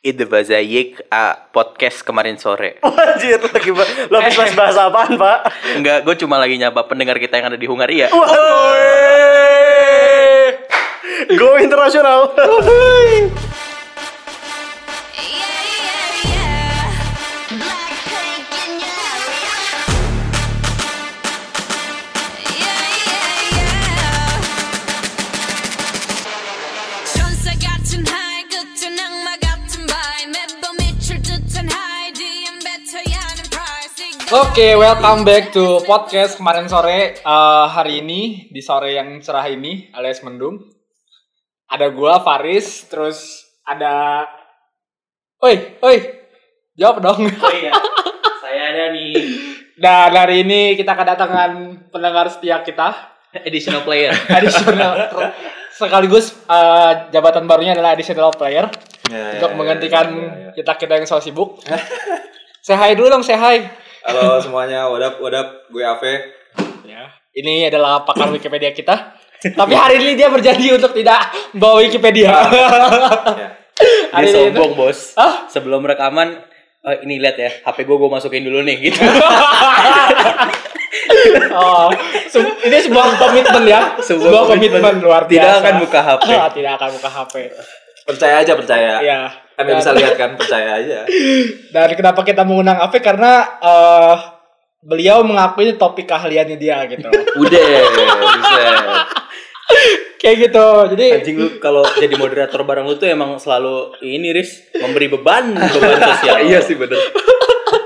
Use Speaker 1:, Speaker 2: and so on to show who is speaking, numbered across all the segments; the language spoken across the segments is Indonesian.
Speaker 1: Ide Bazayik uh, podcast kemarin sore.
Speaker 2: Anjir, lagi lo habis bahas bahasa apaan, Pak?
Speaker 1: Enggak, gue cuma lagi nyapa pendengar kita yang ada di Hungaria.
Speaker 2: Go internasional.
Speaker 3: Oke, welcome back to podcast kemarin sore. Eh, hari ini di sore yang cerah ini alias mendung. Ada gua Faris, terus ada Oi, oi. Jawab dong.
Speaker 1: Oh iya, saya ada nih
Speaker 3: Dan hari ini kita kedatangan pendengar setia kita.
Speaker 1: additional player.
Speaker 3: Additional sekaligus eh, jabatan barunya adalah additional player untuk menggantikan kita-kita yang selalu sibuk. hi dulu dong, hi.
Speaker 4: Halo semuanya, wadap wadap, gue Ave.
Speaker 3: Ya, ini adalah pakar Wikipedia kita. Tapi hari ini dia berjanji untuk tidak bawa Wikipedia.
Speaker 4: Ya.
Speaker 3: hari
Speaker 1: Dia
Speaker 3: itu-
Speaker 1: sombong bos.
Speaker 3: Hah?
Speaker 1: Sebelum rekaman, oh, ini lihat ya, HP gue gue masukin dulu nih gitu.
Speaker 3: Oh, se- ini sebuah komitmen ya. Sebuah, komitmen. luar biasa.
Speaker 1: Tidak akan buka HP.
Speaker 3: Ah, tidak akan buka HP.
Speaker 4: Percaya aja percaya.
Speaker 3: Iya.
Speaker 4: Kan nggak bisa lihat kan, percaya aja.
Speaker 3: Dan kenapa kita mengundang Ave karena eh, beliau mengakui topik keahliannya dia gitu.
Speaker 1: Udah, bisa.
Speaker 3: Kayak gitu. Jadi
Speaker 1: Anjing lu kalau jadi moderator bareng lu tuh emang selalu ini Riz memberi beban beban sosial.
Speaker 4: Iya sih bener.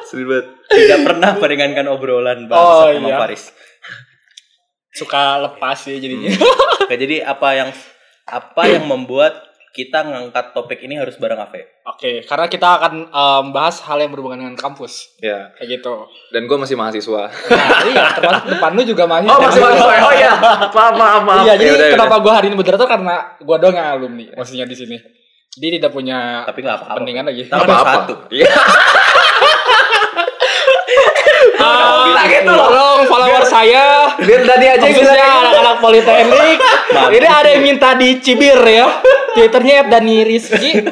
Speaker 4: Sedih banget.
Speaker 1: Tidak pernah meringankan obrolan bang
Speaker 3: Oh,
Speaker 1: sama
Speaker 3: iya.
Speaker 1: Faris.
Speaker 3: suka lepas sih jadinya.
Speaker 1: Oke, jadi apa yang apa yang membuat kita ngangkat topik ini harus bareng Ave?
Speaker 3: Oke, karena kita akan eh, membahas hal yang berhubungan dengan kampus.
Speaker 4: Ya.
Speaker 3: Kayak gitu.
Speaker 4: Dan gue masih mahasiswa.
Speaker 3: Nah, iya, termasuk depan lu juga masih.
Speaker 4: Oh masih mahasiswa. Oh iya. Maaf maaf maaf.
Speaker 3: Iya, jadi
Speaker 4: Ya udah, ya
Speaker 3: kenapa gue hari ini moderator karena gue doang yang alumni, maksudnya di sini. Dia tidak punya
Speaker 1: Tapi nggak apa-apa.
Speaker 3: kepentingan lagi.
Speaker 1: Tapi
Speaker 4: Apa apa?
Speaker 3: Ah,
Speaker 4: bilang gitu loh.
Speaker 3: tolong follower saya
Speaker 4: Biar Dani aja
Speaker 3: khususnya anak-anak politeknik. Ini ada yang minta dicibir ya. Twitternya Dani Rizky.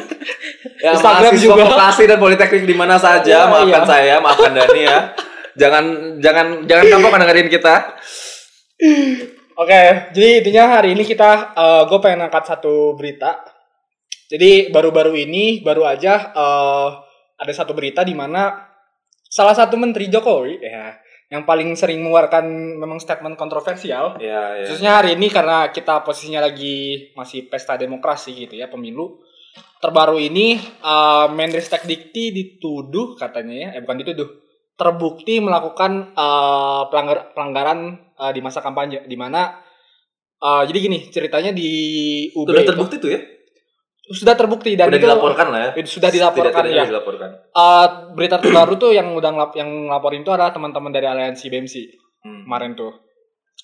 Speaker 4: Ya,
Speaker 3: Instagram juga.
Speaker 4: vokasi dan politeknik di mana saja,
Speaker 3: Iya,
Speaker 4: maafkan
Speaker 3: iya.
Speaker 4: saya, maafkan Dani ya. Jangan jangan jangan kapok dengerin kita.
Speaker 3: Oke, jadi intinya hari ini kita gue pengen angkat satu berita. Jadi baru-baru ini baru aja eh, ada satu berita di mana salah satu menteri Jokowi ya yang paling sering mengeluarkan memang statement kontroversial.
Speaker 4: Ya, ya.
Speaker 3: Khususnya hari ini karena kita posisinya lagi masih pesta demokrasi gitu ya pemilu. Terbaru ini eh, Menristek Dikti dituduh katanya ya, eh bukan dituduh, terbukti melakukan eh, pelanggar pelanggaran eh, di masa kampanye di mana eh, jadi gini ceritanya di UB
Speaker 4: Sudah
Speaker 3: itu-
Speaker 4: terbukti tuh ya?
Speaker 3: Sudah terbukti dan
Speaker 4: Udah
Speaker 3: itu
Speaker 4: dilaporkan lah ya.
Speaker 3: sudah dilaporkan ya.
Speaker 4: dilaporkan.
Speaker 3: Eh, berita terbaru tuh yang udah ngelap, yang ngelaporin itu adalah teman-teman dari aliansi BMC
Speaker 4: Hmm.
Speaker 3: kemarin tuh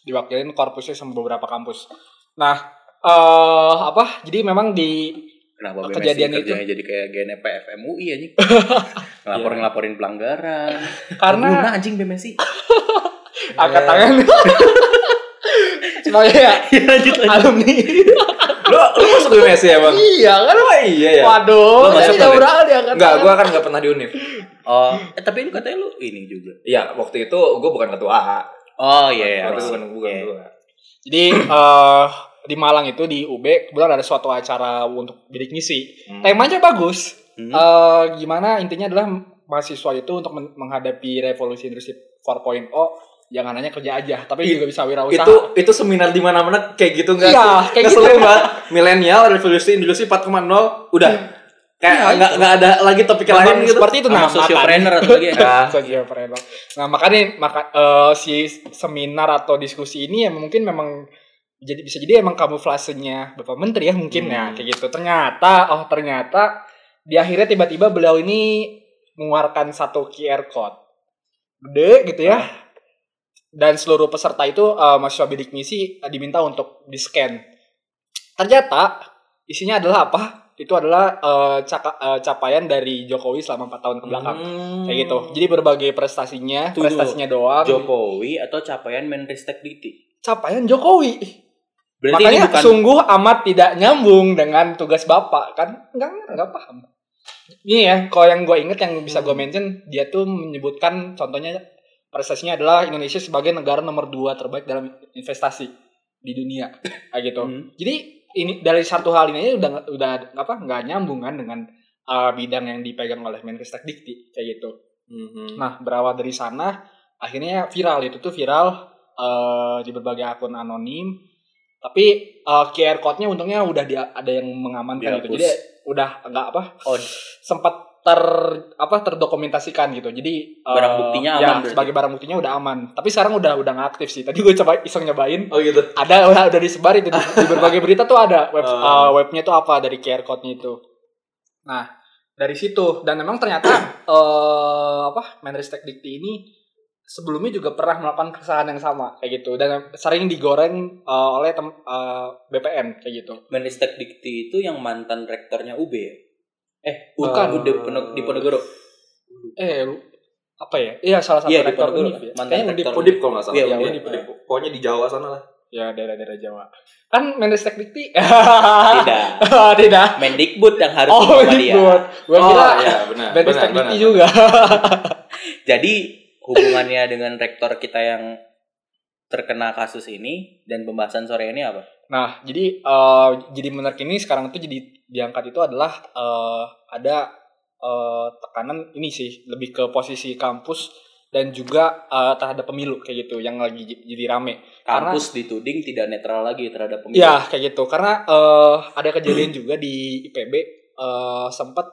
Speaker 3: diwakilin korpusnya sama beberapa kampus. Nah, eh apa? Jadi memang di
Speaker 1: Kenapa
Speaker 3: Kejadian
Speaker 1: BMSI
Speaker 3: itu.
Speaker 1: jadi kayak GNPF MUI anjing? ngelaporin ngelaporin pelanggaran.
Speaker 3: karena
Speaker 1: Guna anjing BMSI.
Speaker 3: angkat tangan. Semuanya ya
Speaker 1: Iya lanjut lanjut.
Speaker 3: alumni.
Speaker 4: Lu lu masuk BMS ya, Bang?
Speaker 3: iya kan?
Speaker 4: Oh iya ya.
Speaker 3: Waduh,
Speaker 4: Lu masuk kali?
Speaker 3: berapa dia angkat
Speaker 4: Enggak,
Speaker 3: tangan?
Speaker 4: gua kan enggak pernah di Univ.
Speaker 1: Oh, eh, tapi lu katanya lu ini juga.
Speaker 4: Iya, waktu itu gua bukan ketua AA.
Speaker 1: Oh iya iya.
Speaker 4: Waktu itu bukan bukan
Speaker 1: Iya.
Speaker 4: ketua.
Speaker 3: Jadi eh di Malang itu di UB kebetulan ada suatu acara untuk bidik misi.
Speaker 4: Hmm.
Speaker 3: Temanya bagus.
Speaker 1: Hmm.
Speaker 3: Eh, gimana intinya adalah mahasiswa itu untuk men- menghadapi revolusi industri 4.0 jangan hanya kerja aja, tapi
Speaker 4: I-
Speaker 3: juga bisa wirausaha.
Speaker 4: Itu itu seminar di mana-mana kayak gitu enggak?
Speaker 3: Iya, kayak gitu.
Speaker 4: banget. Milenial revolusi industri 4.0 udah. Kayak
Speaker 3: Iya,
Speaker 4: enggak enggak ada lagi topik lain gitu.
Speaker 3: seperti itu nah,
Speaker 1: sosiopreneur atau lagi ya?
Speaker 4: Ya.
Speaker 3: Sosiopreneur. Nah, makanya maka eh, si seminar atau diskusi ini ya mungkin memang jadi bisa jadi emang kamuflasenya Bapak Menteri ya mungkin ya
Speaker 4: Hmm.
Speaker 3: kayak gitu. Ternyata oh ternyata di akhirnya tiba-tiba beliau ini mengeluarkan satu QR code. Gede gitu ya. Dan seluruh peserta itu eh, mahasiswa bidik misi eh, diminta untuk di-scan. Ternyata isinya adalah apa? Itu adalah eh, caka- eh, capaian dari Jokowi selama 4 tahun ke belakang.
Speaker 4: Hmm.
Speaker 3: Kayak gitu. Jadi berbagai prestasinya,
Speaker 1: Tunggu.
Speaker 3: prestasinya doang.
Speaker 1: Jokowi atau capaian Menristek Dikti?
Speaker 3: Capaian Jokowi.
Speaker 1: Berarti
Speaker 3: Makanya
Speaker 1: bukan
Speaker 3: sungguh amat tidak nyambung dengan tugas Bapak kan? Enggak enggak paham. ini ya kalau yang gue inget yang bisa gue mention dia tuh menyebutkan contohnya prestasinya adalah Indonesia sebagai negara nomor dua terbaik dalam investasi di dunia kayak gitu
Speaker 1: Hmm.
Speaker 3: jadi ini dari satu hal ini aja udah udah apa nggak nyambung kan dengan uh, bidang yang dipegang oleh Menristek Dikti kayak gitu Nah, berawal dari sana, akhirnya viral itu tuh viral eh, di berbagai akun anonim. Tapi eh, QR code-nya untungnya udah dia ada yang mengamankan gitu.
Speaker 1: Dihapus.
Speaker 3: Jadi udah enggak apa
Speaker 1: Oh,
Speaker 3: sempat ter apa terdokumentasikan gitu. Jadi eh,
Speaker 1: Barang buktinya aman
Speaker 3: Ya,
Speaker 1: berarti?
Speaker 3: sebagai barang buktinya udah aman. Tapi sekarang udah udah nggak aktif sih. Tadi gue coba iseng nyobain.
Speaker 4: Oh gitu.
Speaker 3: Ada udah, udah disebar itu di, di berbagai berita tuh ada web
Speaker 4: Oh.
Speaker 3: eh, webnya tuh apa dari QR code-nya itu. Nah, dari situ dan memang ternyata eh apa Menristek Dikti ini sebelumnya juga pernah melakukan kesalahan yang sama kayak gitu dan sering digoreng eh, oleh tem, eh, BPN kayak gitu.
Speaker 1: Menristek Dikti itu yang mantan rektornya UB ya? Eh,
Speaker 3: Bukan.
Speaker 1: bukan di, Peno- di Ponegoro.
Speaker 3: Eh apa ya? Iya salah satu
Speaker 1: Iya, di
Speaker 3: rektor
Speaker 1: Ponegoro.
Speaker 3: Univ ya.
Speaker 1: Mantan
Speaker 3: Kayaknya
Speaker 1: rektor
Speaker 4: Udip kalau nggak salah.
Speaker 1: Iya,
Speaker 3: Iya. Undip.
Speaker 4: Udip. Pokoknya di Jawa sana lah.
Speaker 3: Ya daerah-daerah Jawa. Kan Menristek Dikti?
Speaker 1: Tidak.
Speaker 3: Tidak.
Speaker 1: Mendikbud yang harus
Speaker 3: Oh. Mendikbud. Gua
Speaker 4: oh
Speaker 3: kira
Speaker 4: iya benar.
Speaker 3: Menristek
Speaker 4: benar,
Speaker 3: Dikti juga.
Speaker 1: Jadi hubungannya dengan rektor kita yang terkena kasus ini dan pembahasan sore ini apa?
Speaker 3: Nah, jadi eh, jadi menarik ini sekarang itu jadi diangkat itu adalah eh, ada eh, tekanan ini sih lebih ke posisi kampus dan juga eh, terhadap pemilu kayak gitu yang lagi jadi rame. Karena-
Speaker 1: Kampus dituding tidak netral lagi terhadap pemilu.
Speaker 3: Ya kayak gitu karena eh, ada kejadian juga di IPB eh, sempat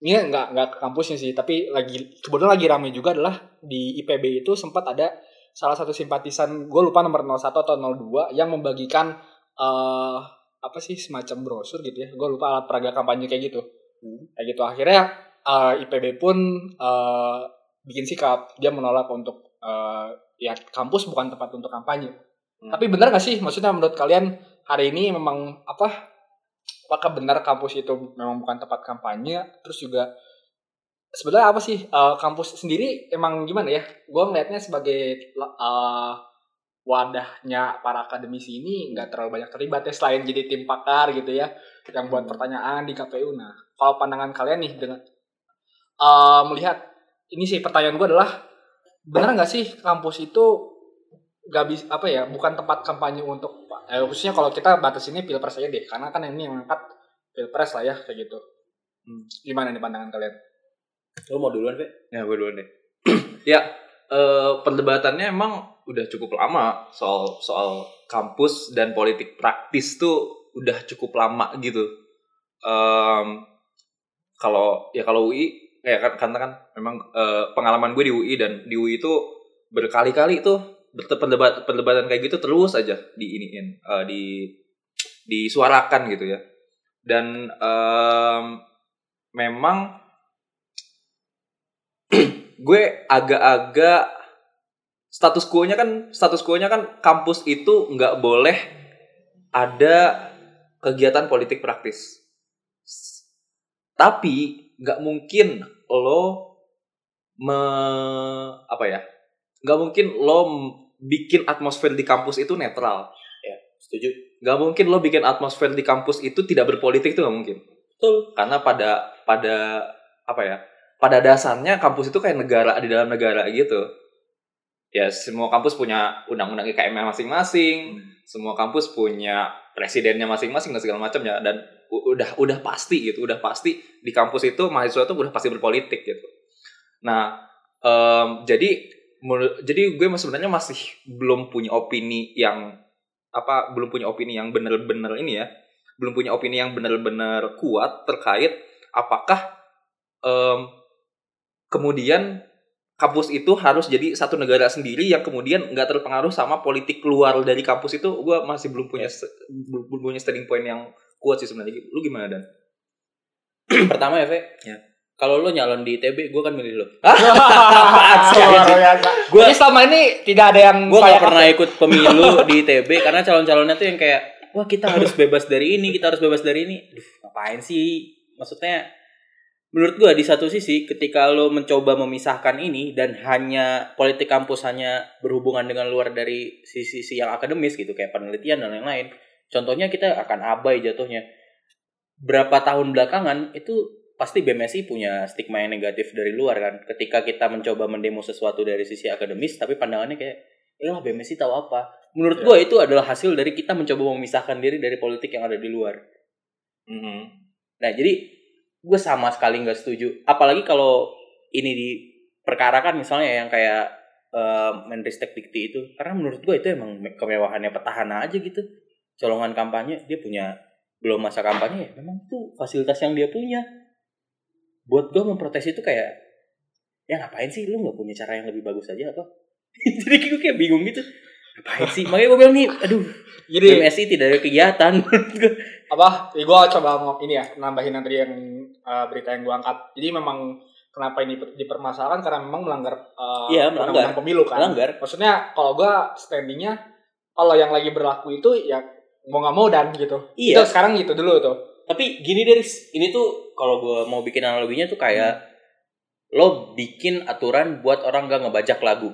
Speaker 3: ini nggak nggak ke kampusnya sih tapi lagi kebetulan lagi rame juga adalah di IPB itu sempat ada salah satu simpatisan gue lupa nomor 01 atau 02 yang membagikan eh apa sih semacam brosur gitu ya. Gue lupa alat peraga kampanye kayak gitu.
Speaker 1: Hmm.
Speaker 3: kayak gitu. Akhirnya eh, IPB pun eh, bikin sikap. Dia menolak untuk eh, ya kampus bukan tempat untuk kampanye.
Speaker 1: Hmm.
Speaker 3: tapi benar gak sih? Maksudnya menurut kalian hari ini memang apa apakah benar kampus itu memang bukan tempat kampanye? Terus juga sebenarnya apa sih eh, kampus sendiri emang gimana ya? Gue ngelihatnya sebagai eh, wadahnya para akademisi ini nggak terlalu banyak terlibat ya selain jadi tim pakar gitu ya yang buat pertanyaan di KPU nah kalau pandangan kalian nih dengan eh, melihat ini sih pertanyaan gue adalah benar nggak sih kampus itu nggak bisa apa ya bukan tempat kampanye untuk eh, khususnya kalau kita batas ini pilpres aja deh karena kan ini yang angkat pilpres lah ya kayak gitu. Hmm, gimana nih pandangan kalian
Speaker 1: Lu mau duluan, Fe?
Speaker 4: Ya gue duluan deh. ya eh, perdebatannya emang udah cukup lama soal soal kampus dan politik praktis tuh udah cukup lama gitu. Em, kalau ya kalau UI ya kan karena kan memang eh, pengalaman gue di UI dan di UI itu berkali-kali tuh pendebat perdebatan kayak gitu terus aja di iniin eh, di disuarakan gitu ya. Dan em, memang gue agak-agak status quo-nya kan status quo-nya kan kampus itu nggak boleh ada kegiatan politik praktis. Tapi nggak mungkin lo me apa ya? nggak mungkin lo bikin atmosfer di kampus itu netral.
Speaker 1: Setuju.
Speaker 4: Nggak mungkin lo bikin atmosfer di kampus itu tidak berpolitik itu nggak mungkin.
Speaker 1: Betul.
Speaker 4: Karena pada pada apa ya? Pada dasarnya kampus itu kayak negara di dalam negara gitu. Ya semua kampus punya undang-undang IKM masing-masing, semua kampus punya presidennya masing-masing dan segala macam ya dan udah udah pasti gitu, udah pasti di kampus itu mahasiswa itu udah pasti berpolitik gitu. Nah, em, jadi jadi gue sebenarnya masih belum punya opini yang apa belum punya opini yang bener-bener ini ya belum punya opini yang benar-benar kuat terkait apakah em, kemudian kampus itu harus jadi satu negara sendiri yang kemudian nggak terpengaruh sama politik luar dari kampus itu gue masih belum punya belum punya standing point yang kuat sih sebenarnya. Lu gimana dan?
Speaker 1: Pertama ya, Fe.
Speaker 4: Ya.
Speaker 1: Kalau lo nyalon di ITB, gue kan milih
Speaker 3: biasa.
Speaker 1: Gua-
Speaker 3: Jadi selama ini. Tidak ada yang
Speaker 1: gue
Speaker 3: saya
Speaker 1: gak pernah ikut pemilu di ITB karena calon-calonnya tuh yang kayak wah kita harus bebas dari ini kita harus bebas dari ini. Duh, ngapain sih? Maksudnya menurut gue di satu sisi ketika lo mencoba memisahkan ini dan hanya politik kampus hanya berhubungan dengan luar dari sisi-sisi yang akademis gitu kayak penelitian dan lain-lain contohnya kita akan abai jatuhnya berapa tahun belakangan itu pasti BMSI punya stigma yang negatif dari luar kan. Ketika kita mencoba mendemo sesuatu dari sisi akademis, tapi pandangannya kayak, ya lah BMSI tahu apa. Menurut
Speaker 4: Ya.
Speaker 1: gua itu adalah hasil dari kita mencoba memisahkan diri dari politik yang ada di luar.
Speaker 4: Mhm.
Speaker 1: Nah jadi gue sama sekali nggak setuju. Apalagi kalau ini diperkarakan misalnya yang kayak eh, Menristek Dikti itu, karena menurut gue itu emang me- kemewahannya petahana aja gitu. Colongan kampanye dia punya belum masa kampanye, ya memang itu fasilitas yang dia punya. Buat gue memprotes itu kayak ya ngapain sih lu nggak punya cara yang lebih bagus aja apa? Jadi gue kayak bingung gitu. Ngapain sih? Makanya gue bilang nih, aduh,
Speaker 3: Jadi
Speaker 1: MSI tidak ada kegiatan.
Speaker 3: apa? Ya, gue coba ngomong ini ya, nambahin yang tadi yang uh, berita yang gue angkat. Jadi memang kenapa ini per- dipermasalahkan karena memang melanggar uh,
Speaker 1: Iya,
Speaker 3: undang-undang
Speaker 1: melanggar.
Speaker 3: pemilu kan.
Speaker 1: Melanggar.
Speaker 3: Maksudnya kalau gue standingnya kalau yang lagi berlaku itu ya mau nggak mau dan gitu.
Speaker 1: Iya.
Speaker 3: Itu sekarang gitu dulu tuh.
Speaker 1: Tapi gini dari ini tuh kalau gue mau bikin analoginya tuh kayak lo bikin aturan buat orang gak ngebajak lagu.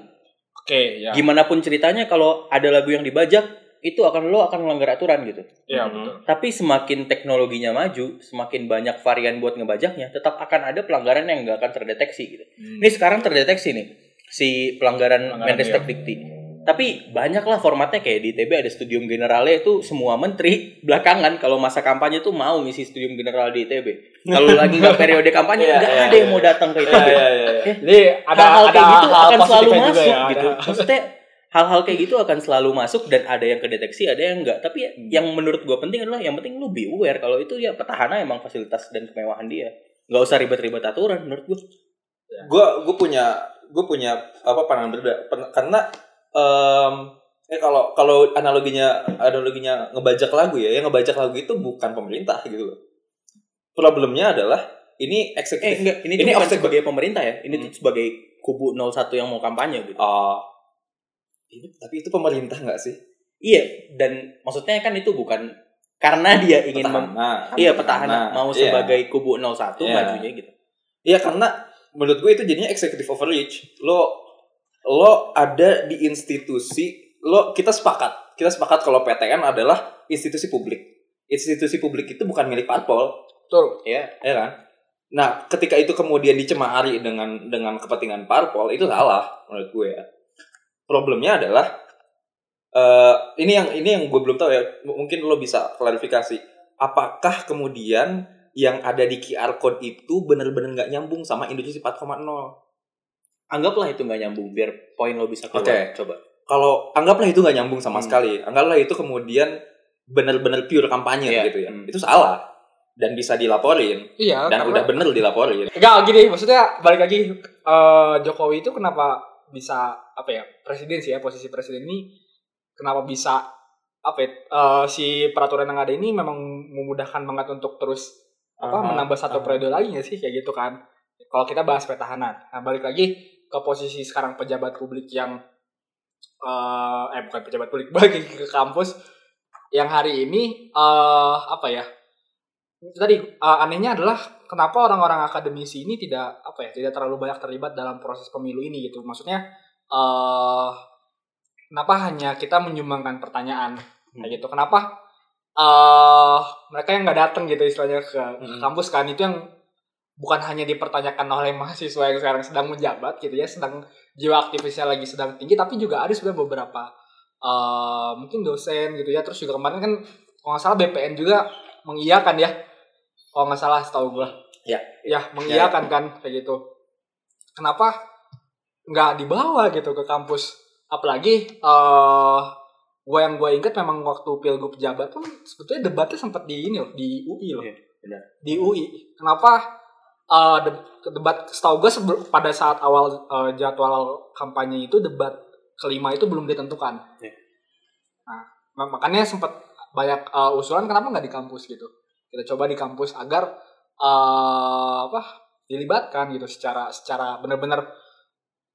Speaker 3: Oke, ya.
Speaker 1: Gimana pun ceritanya kalau ada lagu yang dibajak itu akan lo akan melanggar aturan gitu.
Speaker 3: Iya,
Speaker 4: Mhm.
Speaker 3: betul.
Speaker 1: Tapi semakin teknologinya maju, semakin banyak varian buat ngebajaknya, tetap akan ada pelanggaran yang nggak akan terdeteksi gitu. Ini sekarang terdeteksi nih si pelanggaran
Speaker 3: Pelanggaran,
Speaker 1: Menristek Dikti. Tapi banyak lah formatnya kayak di ITB ada studium generale itu semua menteri belakangan kalau masa kampanye tuh mau ngisi studium general di ITB. Kalau lagi nggak periode kampanye
Speaker 4: Iya,
Speaker 1: nggak
Speaker 4: iya,
Speaker 1: ada yang
Speaker 4: iya.
Speaker 1: mau datang ke
Speaker 4: Iya,
Speaker 1: ITB.
Speaker 4: iya, iya.
Speaker 3: Jadi ada
Speaker 1: hal-hal
Speaker 3: ada
Speaker 1: kayak gitu
Speaker 3: hal
Speaker 1: akan selalu
Speaker 3: positifnya
Speaker 1: masuk
Speaker 3: ya,
Speaker 1: gitu.
Speaker 3: ada.
Speaker 1: Maksudnya hal-hal kayak gitu akan selalu masuk dan ada yang kedeteksi, ada yang enggak. Tapi ya, yang menurut gua penting adalah yang penting lu be aware kalau itu ya petahana emang fasilitas dan kemewahan dia. Nggak usah ribet-ribet aturan menurut gua.
Speaker 4: gue gue punya gue punya apa pandangan berbeda karena em eh kalau kalau analoginya analoginya ngebajak lagu ya yang ngebajak lagu itu bukan pemerintah gitu loh problemnya adalah ini
Speaker 1: Eh
Speaker 4: eksekutif
Speaker 1: enggak, ini,
Speaker 4: Ini
Speaker 1: bukan sebagai pemerintah ya. Ini
Speaker 4: Hmm.
Speaker 1: tuh sebagai kubu 01 yang mau kampanye gitu.
Speaker 4: oh ini tapi itu pemerintah nggak sih
Speaker 1: Iya, dan maksudnya kan itu bukan karena dia ingin mem-
Speaker 4: petahana kan
Speaker 1: Iya, petahana mau
Speaker 4: Iya.
Speaker 1: sebagai kubu 01
Speaker 4: Iya.
Speaker 1: majunya gitu.
Speaker 4: Iya karena menurut gue itu jadinya executive overreach. Lo lo ada di institusi lo kita sepakat kita sepakat kalau PTN adalah institusi publik. Institusi publik itu bukan milik parpol,
Speaker 3: Betul.
Speaker 1: Iya.
Speaker 4: ya kan? Nah, ketika itu kemudian dicemari dengan dengan kepentingan parpol itu salah menurut gue ya. Problemnya adalah eh ini yang ini yang gue belum tahu ya. Mungkin lo bisa klarifikasi. Apakah kemudian yang ada di QR code itu benar-benar nggak nyambung sama Industri 4.0?
Speaker 1: Anggaplah itu nggak nyambung biar poin lo bisa keluar.
Speaker 4: Oke.
Speaker 1: Coba.
Speaker 4: Kalau anggaplah itu nggak nyambung sama
Speaker 1: Hmm.
Speaker 4: sekali, anggaplah itu kemudian benar-benar pure kampanye
Speaker 1: Iya.
Speaker 4: gitu ya.
Speaker 1: Hmm.
Speaker 4: Itu salah dan bisa dilaporin
Speaker 3: Iya,
Speaker 4: dan
Speaker 3: karena-
Speaker 4: udah bener dilaporin.
Speaker 3: Enggak gini, maksudnya balik lagi eh, Jokowi itu kenapa bisa apa ya presiden sih ya posisi presiden ini kenapa bisa apa ya, eh, si peraturan yang ada ini memang memudahkan banget untuk terus apa
Speaker 4: Aha,
Speaker 3: menambah satu
Speaker 4: aha.
Speaker 3: periode lagi nggak sih kayak gitu kan? Kalau kita bahas petahana, nah balik lagi ke posisi sekarang pejabat publik yang eh eh bukan pejabat publik bagi ke kampus yang hari ini eh apa ya tadi eh, anehnya adalah kenapa orang-orang akademisi ini tidak apa ya tidak terlalu banyak terlibat dalam proses pemilu ini gitu. Maksudnya eh kenapa hanya kita menyumbangkan pertanyaan? Kayak gitu. Kenapa eh mereka yang nggak datang gitu istilahnya ke, ke
Speaker 4: Hmm.
Speaker 3: kampus kan? Itu yang bukan hanya dipertanyakan oleh mahasiswa yang sekarang sedang menjabat gitu ya sedang jiwa aktivisnya lagi sedang tinggi tapi juga ada sebenarnya beberapa eh mungkin dosen gitu ya. Terus juga kemarin kan kalau nggak salah BPN juga mengiyakan ya. Kalau nggak salah setahu gua.
Speaker 1: Ya.
Speaker 3: ya mengiyakan kan kayak gitu. Kenapa nggak dibawa gitu ke kampus? Apalagi eh gua yang gua inget memang waktu pilgub jabat pun sebetulnya debatnya sempat di ini loh di UI loh.
Speaker 1: Iya, benar.
Speaker 3: di UI kenapa de- debat setahu gue pada saat awal eh, jadwal kampanye itu debat kelima itu belum ditentukan.
Speaker 1: Iya.
Speaker 3: nah mak- makanya sempat banyak eh, usulan kenapa nggak di kampus gitu. Kita coba di kampus agar eh, apa dilibatkan gitu secara secara benar-benar.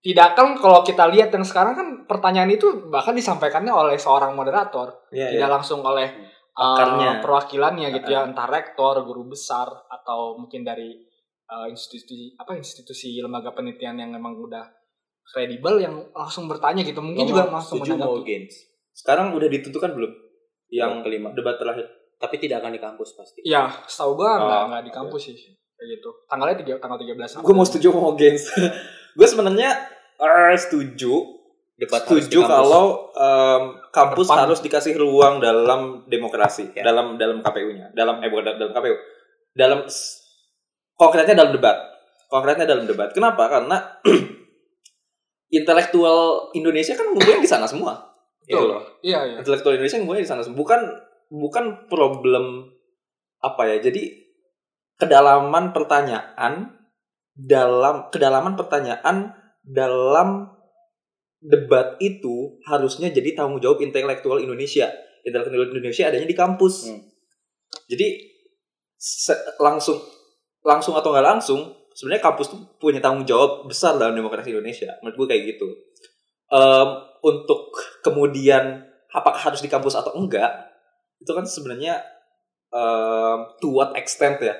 Speaker 3: Tidak kan kalau kita lihat yang sekarang kan pertanyaan itu bahkan disampaikannya oleh seorang moderator
Speaker 4: Iya,
Speaker 3: tidak langsung oleh uh,
Speaker 4: Pakarnya.
Speaker 3: perwakilannya gitu ya entah rektor guru besar atau mungkin dari uh, institusi apa institusi lembaga penelitian yang memang udah kredibel yang langsung bertanya gitu mungkin
Speaker 1: Lo
Speaker 3: juga
Speaker 1: mau
Speaker 3: langsung
Speaker 1: setuju mau
Speaker 3: menanggapi
Speaker 1: gains.
Speaker 4: Sekarang udah ditentukan belum? Yang
Speaker 1: kelima.
Speaker 4: debat terakhir.
Speaker 1: Tapi tidak akan di kampus pasti.
Speaker 3: ya setahu gua nggak
Speaker 4: Oh,
Speaker 3: nggak di kampus sih kayak gitu. Tanggalnya tiga, tanggal 13
Speaker 4: gue mau setuju sama Gens gue sebenarnya eh, setuju
Speaker 1: Debat
Speaker 4: setuju
Speaker 1: kampus.
Speaker 4: kalau em, kampus
Speaker 3: Depan.
Speaker 4: harus dikasih ruang dalam demokrasi
Speaker 1: Ya.
Speaker 4: dalam dalam KPU-nya dalam eh bukan dalam KPU dalam konkretnya dalam debat. Konkretnya dalam debat. Kenapa? Karena intelektual Indonesia kan ngumpulnya di sana semua. Gitu
Speaker 3: Betul.
Speaker 4: loh.
Speaker 3: Iya, iya.
Speaker 4: intelektual Indonesia ngumpulnya di sana semua. Bukan bukan problem apa ya. Jadi kedalaman pertanyaan dalam kedalaman pertanyaan dalam debat itu harusnya jadi tanggung jawab intelektual Indonesia. Intelektual Indonesia adanya di kampus.
Speaker 1: Hmm.
Speaker 4: jadi langsung langsung atau nggak langsung sebenarnya kampus tuh punya tanggung jawab besar dalam demokrasi Indonesia. Menurut gue kayak gitu. Em, untuk kemudian apakah harus di kampus atau enggak itu kan sebenarnya em, to what extent ya.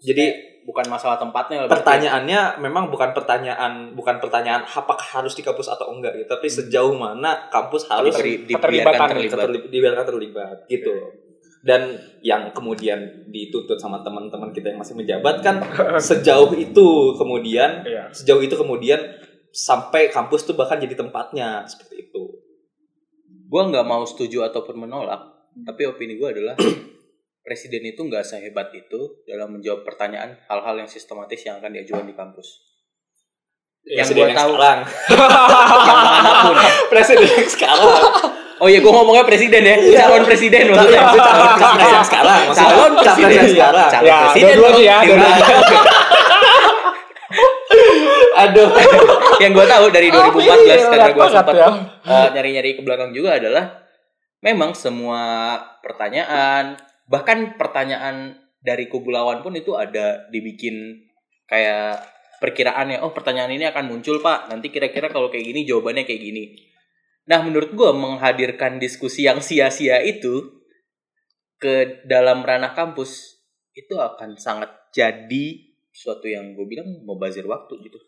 Speaker 4: Jadi
Speaker 1: bukan masalah tempatnya lebih
Speaker 4: pertanyaannya memang bukan pertanyaan bukan pertanyaan apakah harus di kampus atau enggak gitu tapi sejauh mana kampus harus
Speaker 1: dibiarkan terlibat.
Speaker 4: terli- dibiarkan terlibat gitu. Loh. Dan yang kemudian dituntut sama teman-teman kita yang masih menjabat kan sejauh itu kemudian
Speaker 3: Iya.
Speaker 4: sejauh itu kemudian sampai kampus tuh bahkan jadi tempatnya seperti itu.
Speaker 1: Gue nggak mau setuju ataupun menolak tapi opini gue adalah presiden itu nggak sehebat itu dalam menjawab pertanyaan hal-hal yang sistematis yang akan diajukan di kampus. Yang
Speaker 4: Presiden
Speaker 1: gue tahu
Speaker 4: sekarang.
Speaker 1: Yang mana pun.
Speaker 4: Presiden yang sekarang
Speaker 1: oh iya gue ngomongnya presiden ya. Calon presiden maksudnya.
Speaker 4: Maksudnya calon presiden. Yang sekarang
Speaker 1: calon presiden
Speaker 4: sekarang.
Speaker 1: calon
Speaker 3: Ya,
Speaker 1: presiden
Speaker 3: ya,
Speaker 4: aduh.
Speaker 1: Yang gue tahu dari
Speaker 3: Oh,
Speaker 1: 2014
Speaker 3: iya,
Speaker 1: karena gue sempat
Speaker 3: ya.
Speaker 1: nyari-nyari ke belakang juga adalah memang semua pertanyaan bahkan pertanyaan dari kubu lawan pun itu ada dibikin kayak perkiraannya oh pertanyaan ini akan muncul pak. Nanti kira-kira kalau kayak gini jawabannya kayak gini nah menurut gue menghadirkan diskusi yang sia-sia itu ke dalam ranah kampus itu akan sangat jadi suatu yang gue bilang mau bazir waktu gitu.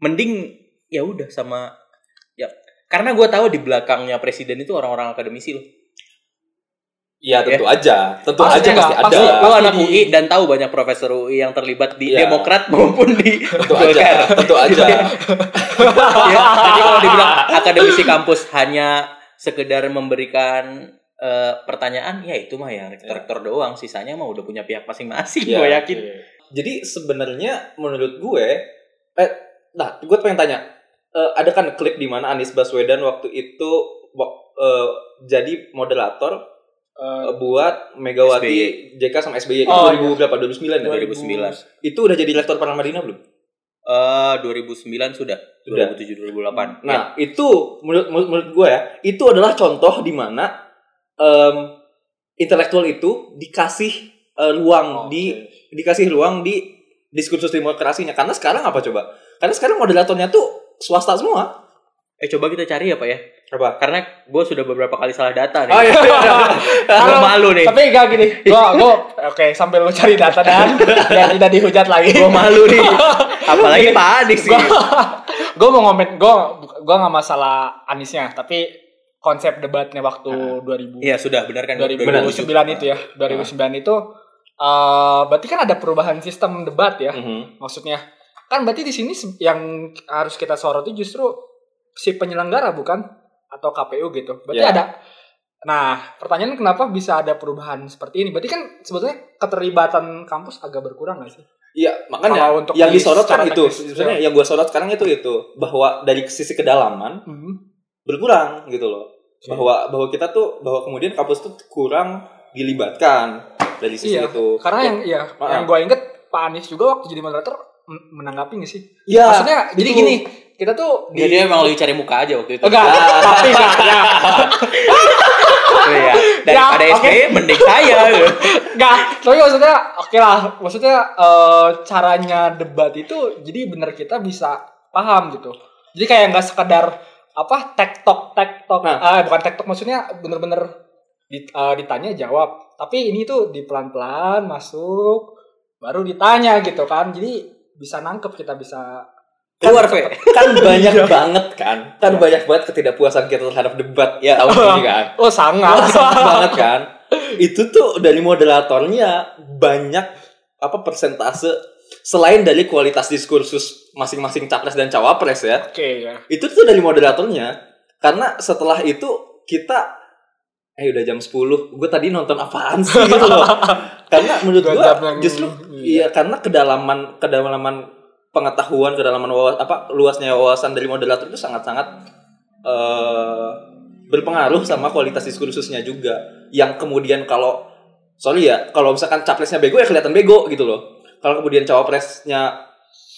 Speaker 1: Mending ya udah sama ya karena gue tahu di belakangnya presiden itu orang-orang akademisi loh
Speaker 4: ya tentu aja. Tentu
Speaker 3: Pasti
Speaker 4: aja
Speaker 3: enggak,
Speaker 4: pasti ada.
Speaker 3: pasti.
Speaker 1: lo anak
Speaker 3: di-
Speaker 1: UI dan tahu banyak profesor UI yang terlibat di
Speaker 4: Iya.
Speaker 1: Demokrat maupun di
Speaker 4: tentu aja.
Speaker 1: Golkar.
Speaker 4: tentu aja.
Speaker 1: Ya, jadi kalau dibilang akademisi kampus hanya sekedar memberikan eh, pertanyaan ya itu mah ya rektor-rektor doang. Sisanya mah udah punya pihak masing-masing
Speaker 4: Iya.
Speaker 1: gue yakin.
Speaker 4: Jadi sebenarnya menurut gue, eh, nah gue pengen tanya, eh, ada kan klip di mana Anies Baswedan waktu itu wak- eh, jadi moderator
Speaker 3: Eh,
Speaker 4: eh, buat Megawati JK sama SBY itu
Speaker 3: Oh,
Speaker 4: 2000 berapa 2009 ya?
Speaker 1: 2009
Speaker 4: Itu udah jadi rektor Madinah belum?
Speaker 1: eh 2009 sudah
Speaker 4: Sudah.
Speaker 1: 2007 2008
Speaker 4: Nah, itu menurut, menurut menurut gue ya, itu adalah contoh di mana em, intelektual itu dikasih eh, ruang
Speaker 3: oke.
Speaker 4: di dikasih ruang di diskursus demokrasinya. Karena sekarang apa coba? Karena sekarang moderatornya tuh swasta semua.
Speaker 1: eh coba kita cari ya pak ya
Speaker 4: Apa?
Speaker 1: karena gue sudah beberapa kali salah data nih.
Speaker 4: Oh iya.
Speaker 1: gue
Speaker 3: Kalau-
Speaker 1: malu nih.
Speaker 3: Tapi enggak gini. Gua gua oke sambil lu cari data dan biar tidak dihujat lagi.
Speaker 1: gue malu nih. Apalagi Pak Adis sih
Speaker 3: gue mau ngomen gue gue nggak masalah Anisnya tapi konsep debatnya waktu 2000
Speaker 1: Iya sudah benar kan?
Speaker 3: 2009 itu ya. 2009 itu eh berarti kan ada perubahan sistem debat ya.
Speaker 4: Mhm.
Speaker 3: maksudnya kan berarti di sini yang harus kita soroti justru si penyelenggara bukan atau KPU gitu berarti
Speaker 4: Ya.
Speaker 3: ada nah pertanyaan kenapa bisa ada perubahan seperti ini berarti kan sebetulnya keterlibatan kampus agak berkurang nggak sih
Speaker 4: Iya, makanya
Speaker 3: Kalau untuk
Speaker 4: yang
Speaker 3: di-
Speaker 4: disorot kan itu. Sebenarnya yang gue sorot sekarang itu itu bahwa dari sisi kedalaman
Speaker 3: Hmm.
Speaker 4: berkurang gitu loh. Bahwa bahwa kita tuh bahwa kemudian kampus tuh kurang dilibatkan dari sisi
Speaker 3: Iya,
Speaker 4: itu.
Speaker 3: karena yang ya
Speaker 4: Maaf.
Speaker 3: yang gue inget Pak Anies juga waktu jadi moderator men- menanggapi nggak sih
Speaker 4: Iya.
Speaker 3: maksudnya jadi
Speaker 4: itu.
Speaker 3: gini kita tuh
Speaker 1: dia dia emang lagi cari muka aja waktu itu.
Speaker 3: Enggak. Tapi enggak ya
Speaker 1: iya. daripada
Speaker 3: Ya, oke.
Speaker 1: SBY mending saya.
Speaker 3: Enggak. Tapi maksudnya oke lah. Maksudnya eh, caranya debat itu jadi bener kita bisa paham gitu. Jadi kayak nggak sekedar apa tektok tektok.
Speaker 4: Nah.
Speaker 3: ah bukan tektok maksudnya bener-bener dit- eh, ditanya jawab. Tapi ini tuh di pelan-pelan masuk baru ditanya gitu kan. Jadi bisa nangkep kita bisa
Speaker 1: keluar Ve
Speaker 4: kan banyak banget kan. Kan banyak banget ketidakpuasan kita terhadap debat ya tahun ini kan.
Speaker 3: oh sangat
Speaker 4: Banyak banget kan. Itu tuh dari moderatornya banyak apa persentase selain dari kualitas diskursus masing-masing capres dan cawapres ya
Speaker 3: Oke ya.
Speaker 4: itu tuh dari moderatornya karena setelah itu kita eh udah jam 10 gue tadi nonton apaan sih gitu loh karena menurut gue justru
Speaker 3: iya.
Speaker 4: iya karena kedalaman kedalaman pengetahuan kedalaman wawas, apa luasnya wawasan dari moderator itu sangat-sangat eh berpengaruh sama kualitas diskursusnya juga yang kemudian kalau sorry ya kalau misalkan capresnya bego ya kelihatan bego gitu loh kalau kemudian cawapresnya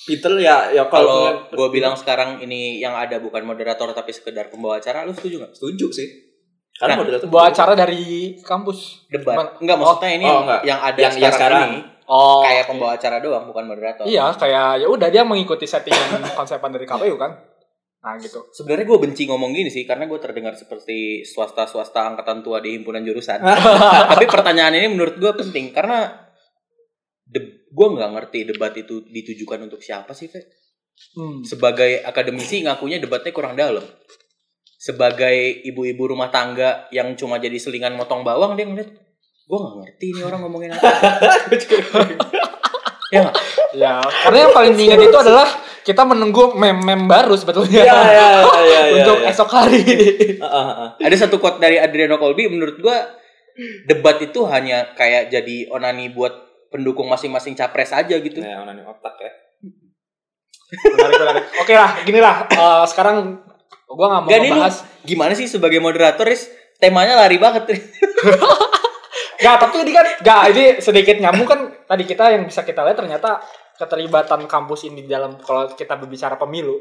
Speaker 4: Peter ya ya
Speaker 1: Kalau gue bilang sekarang ini yang ada bukan moderator tapi sekedar pembawa acara, lu setuju nggak?
Speaker 4: setuju sih karena
Speaker 1: Nah,
Speaker 4: moderator
Speaker 3: Buat acara dari kampus.
Speaker 1: Debat.
Speaker 3: Gimana?
Speaker 1: Enggak, maksudnya ini
Speaker 4: oh, enggak.
Speaker 1: yang ada
Speaker 4: Yang- yang
Speaker 1: sekarang,
Speaker 4: sekarang.
Speaker 1: ini
Speaker 3: Oh.
Speaker 1: kayak pembawa acara doang, bukan moderator.
Speaker 3: Iya, kayak ya udah dia mengikuti settingan konsepan dari KPU kan. Nah, gitu.
Speaker 1: Sebenarnya gue benci ngomong gini sih karena gue terdengar seperti swasta-swasta angkatan tua di himpunan jurusan. Tapi pertanyaan ini menurut gue penting karena de- gue nggak ngerti debat itu ditujukan untuk siapa sih, Fe?
Speaker 3: Hmm.
Speaker 1: Sebagai akademisi ngakunya debatnya kurang dalam. Sebagai ibu-ibu rumah tangga yang cuma jadi selingan motong bawang dia ngeliat, gue nggak ngerti ini orang ngomongin apa. ya?
Speaker 3: Ya, karena yang paling diingat itu adalah kita menunggu mem-mem baru sebetulnya.
Speaker 4: ya ya ya ya
Speaker 3: untuk
Speaker 4: ya.
Speaker 3: esok hari.
Speaker 4: Ah, ah, ah.
Speaker 1: Ada satu quote dari Adriano Colby menurut gua debat itu hanya kayak jadi onani buat pendukung masing-masing capres aja gitu.
Speaker 4: Nah, onani otak ya.
Speaker 3: menarik, menarik. Oke lah, gini lah. Eh, sekarang gua nggak mau
Speaker 1: Gak
Speaker 3: ngebahas.
Speaker 1: gimana sih sebagai moderator Riz? Temanya lari banget Riz.
Speaker 3: Gak, tapi ini kan gak ini sedikit nyambung kan tadi kita yang bisa kita lihat ternyata keterlibatan kampus ini di dalam kalau kita berbicara pemilu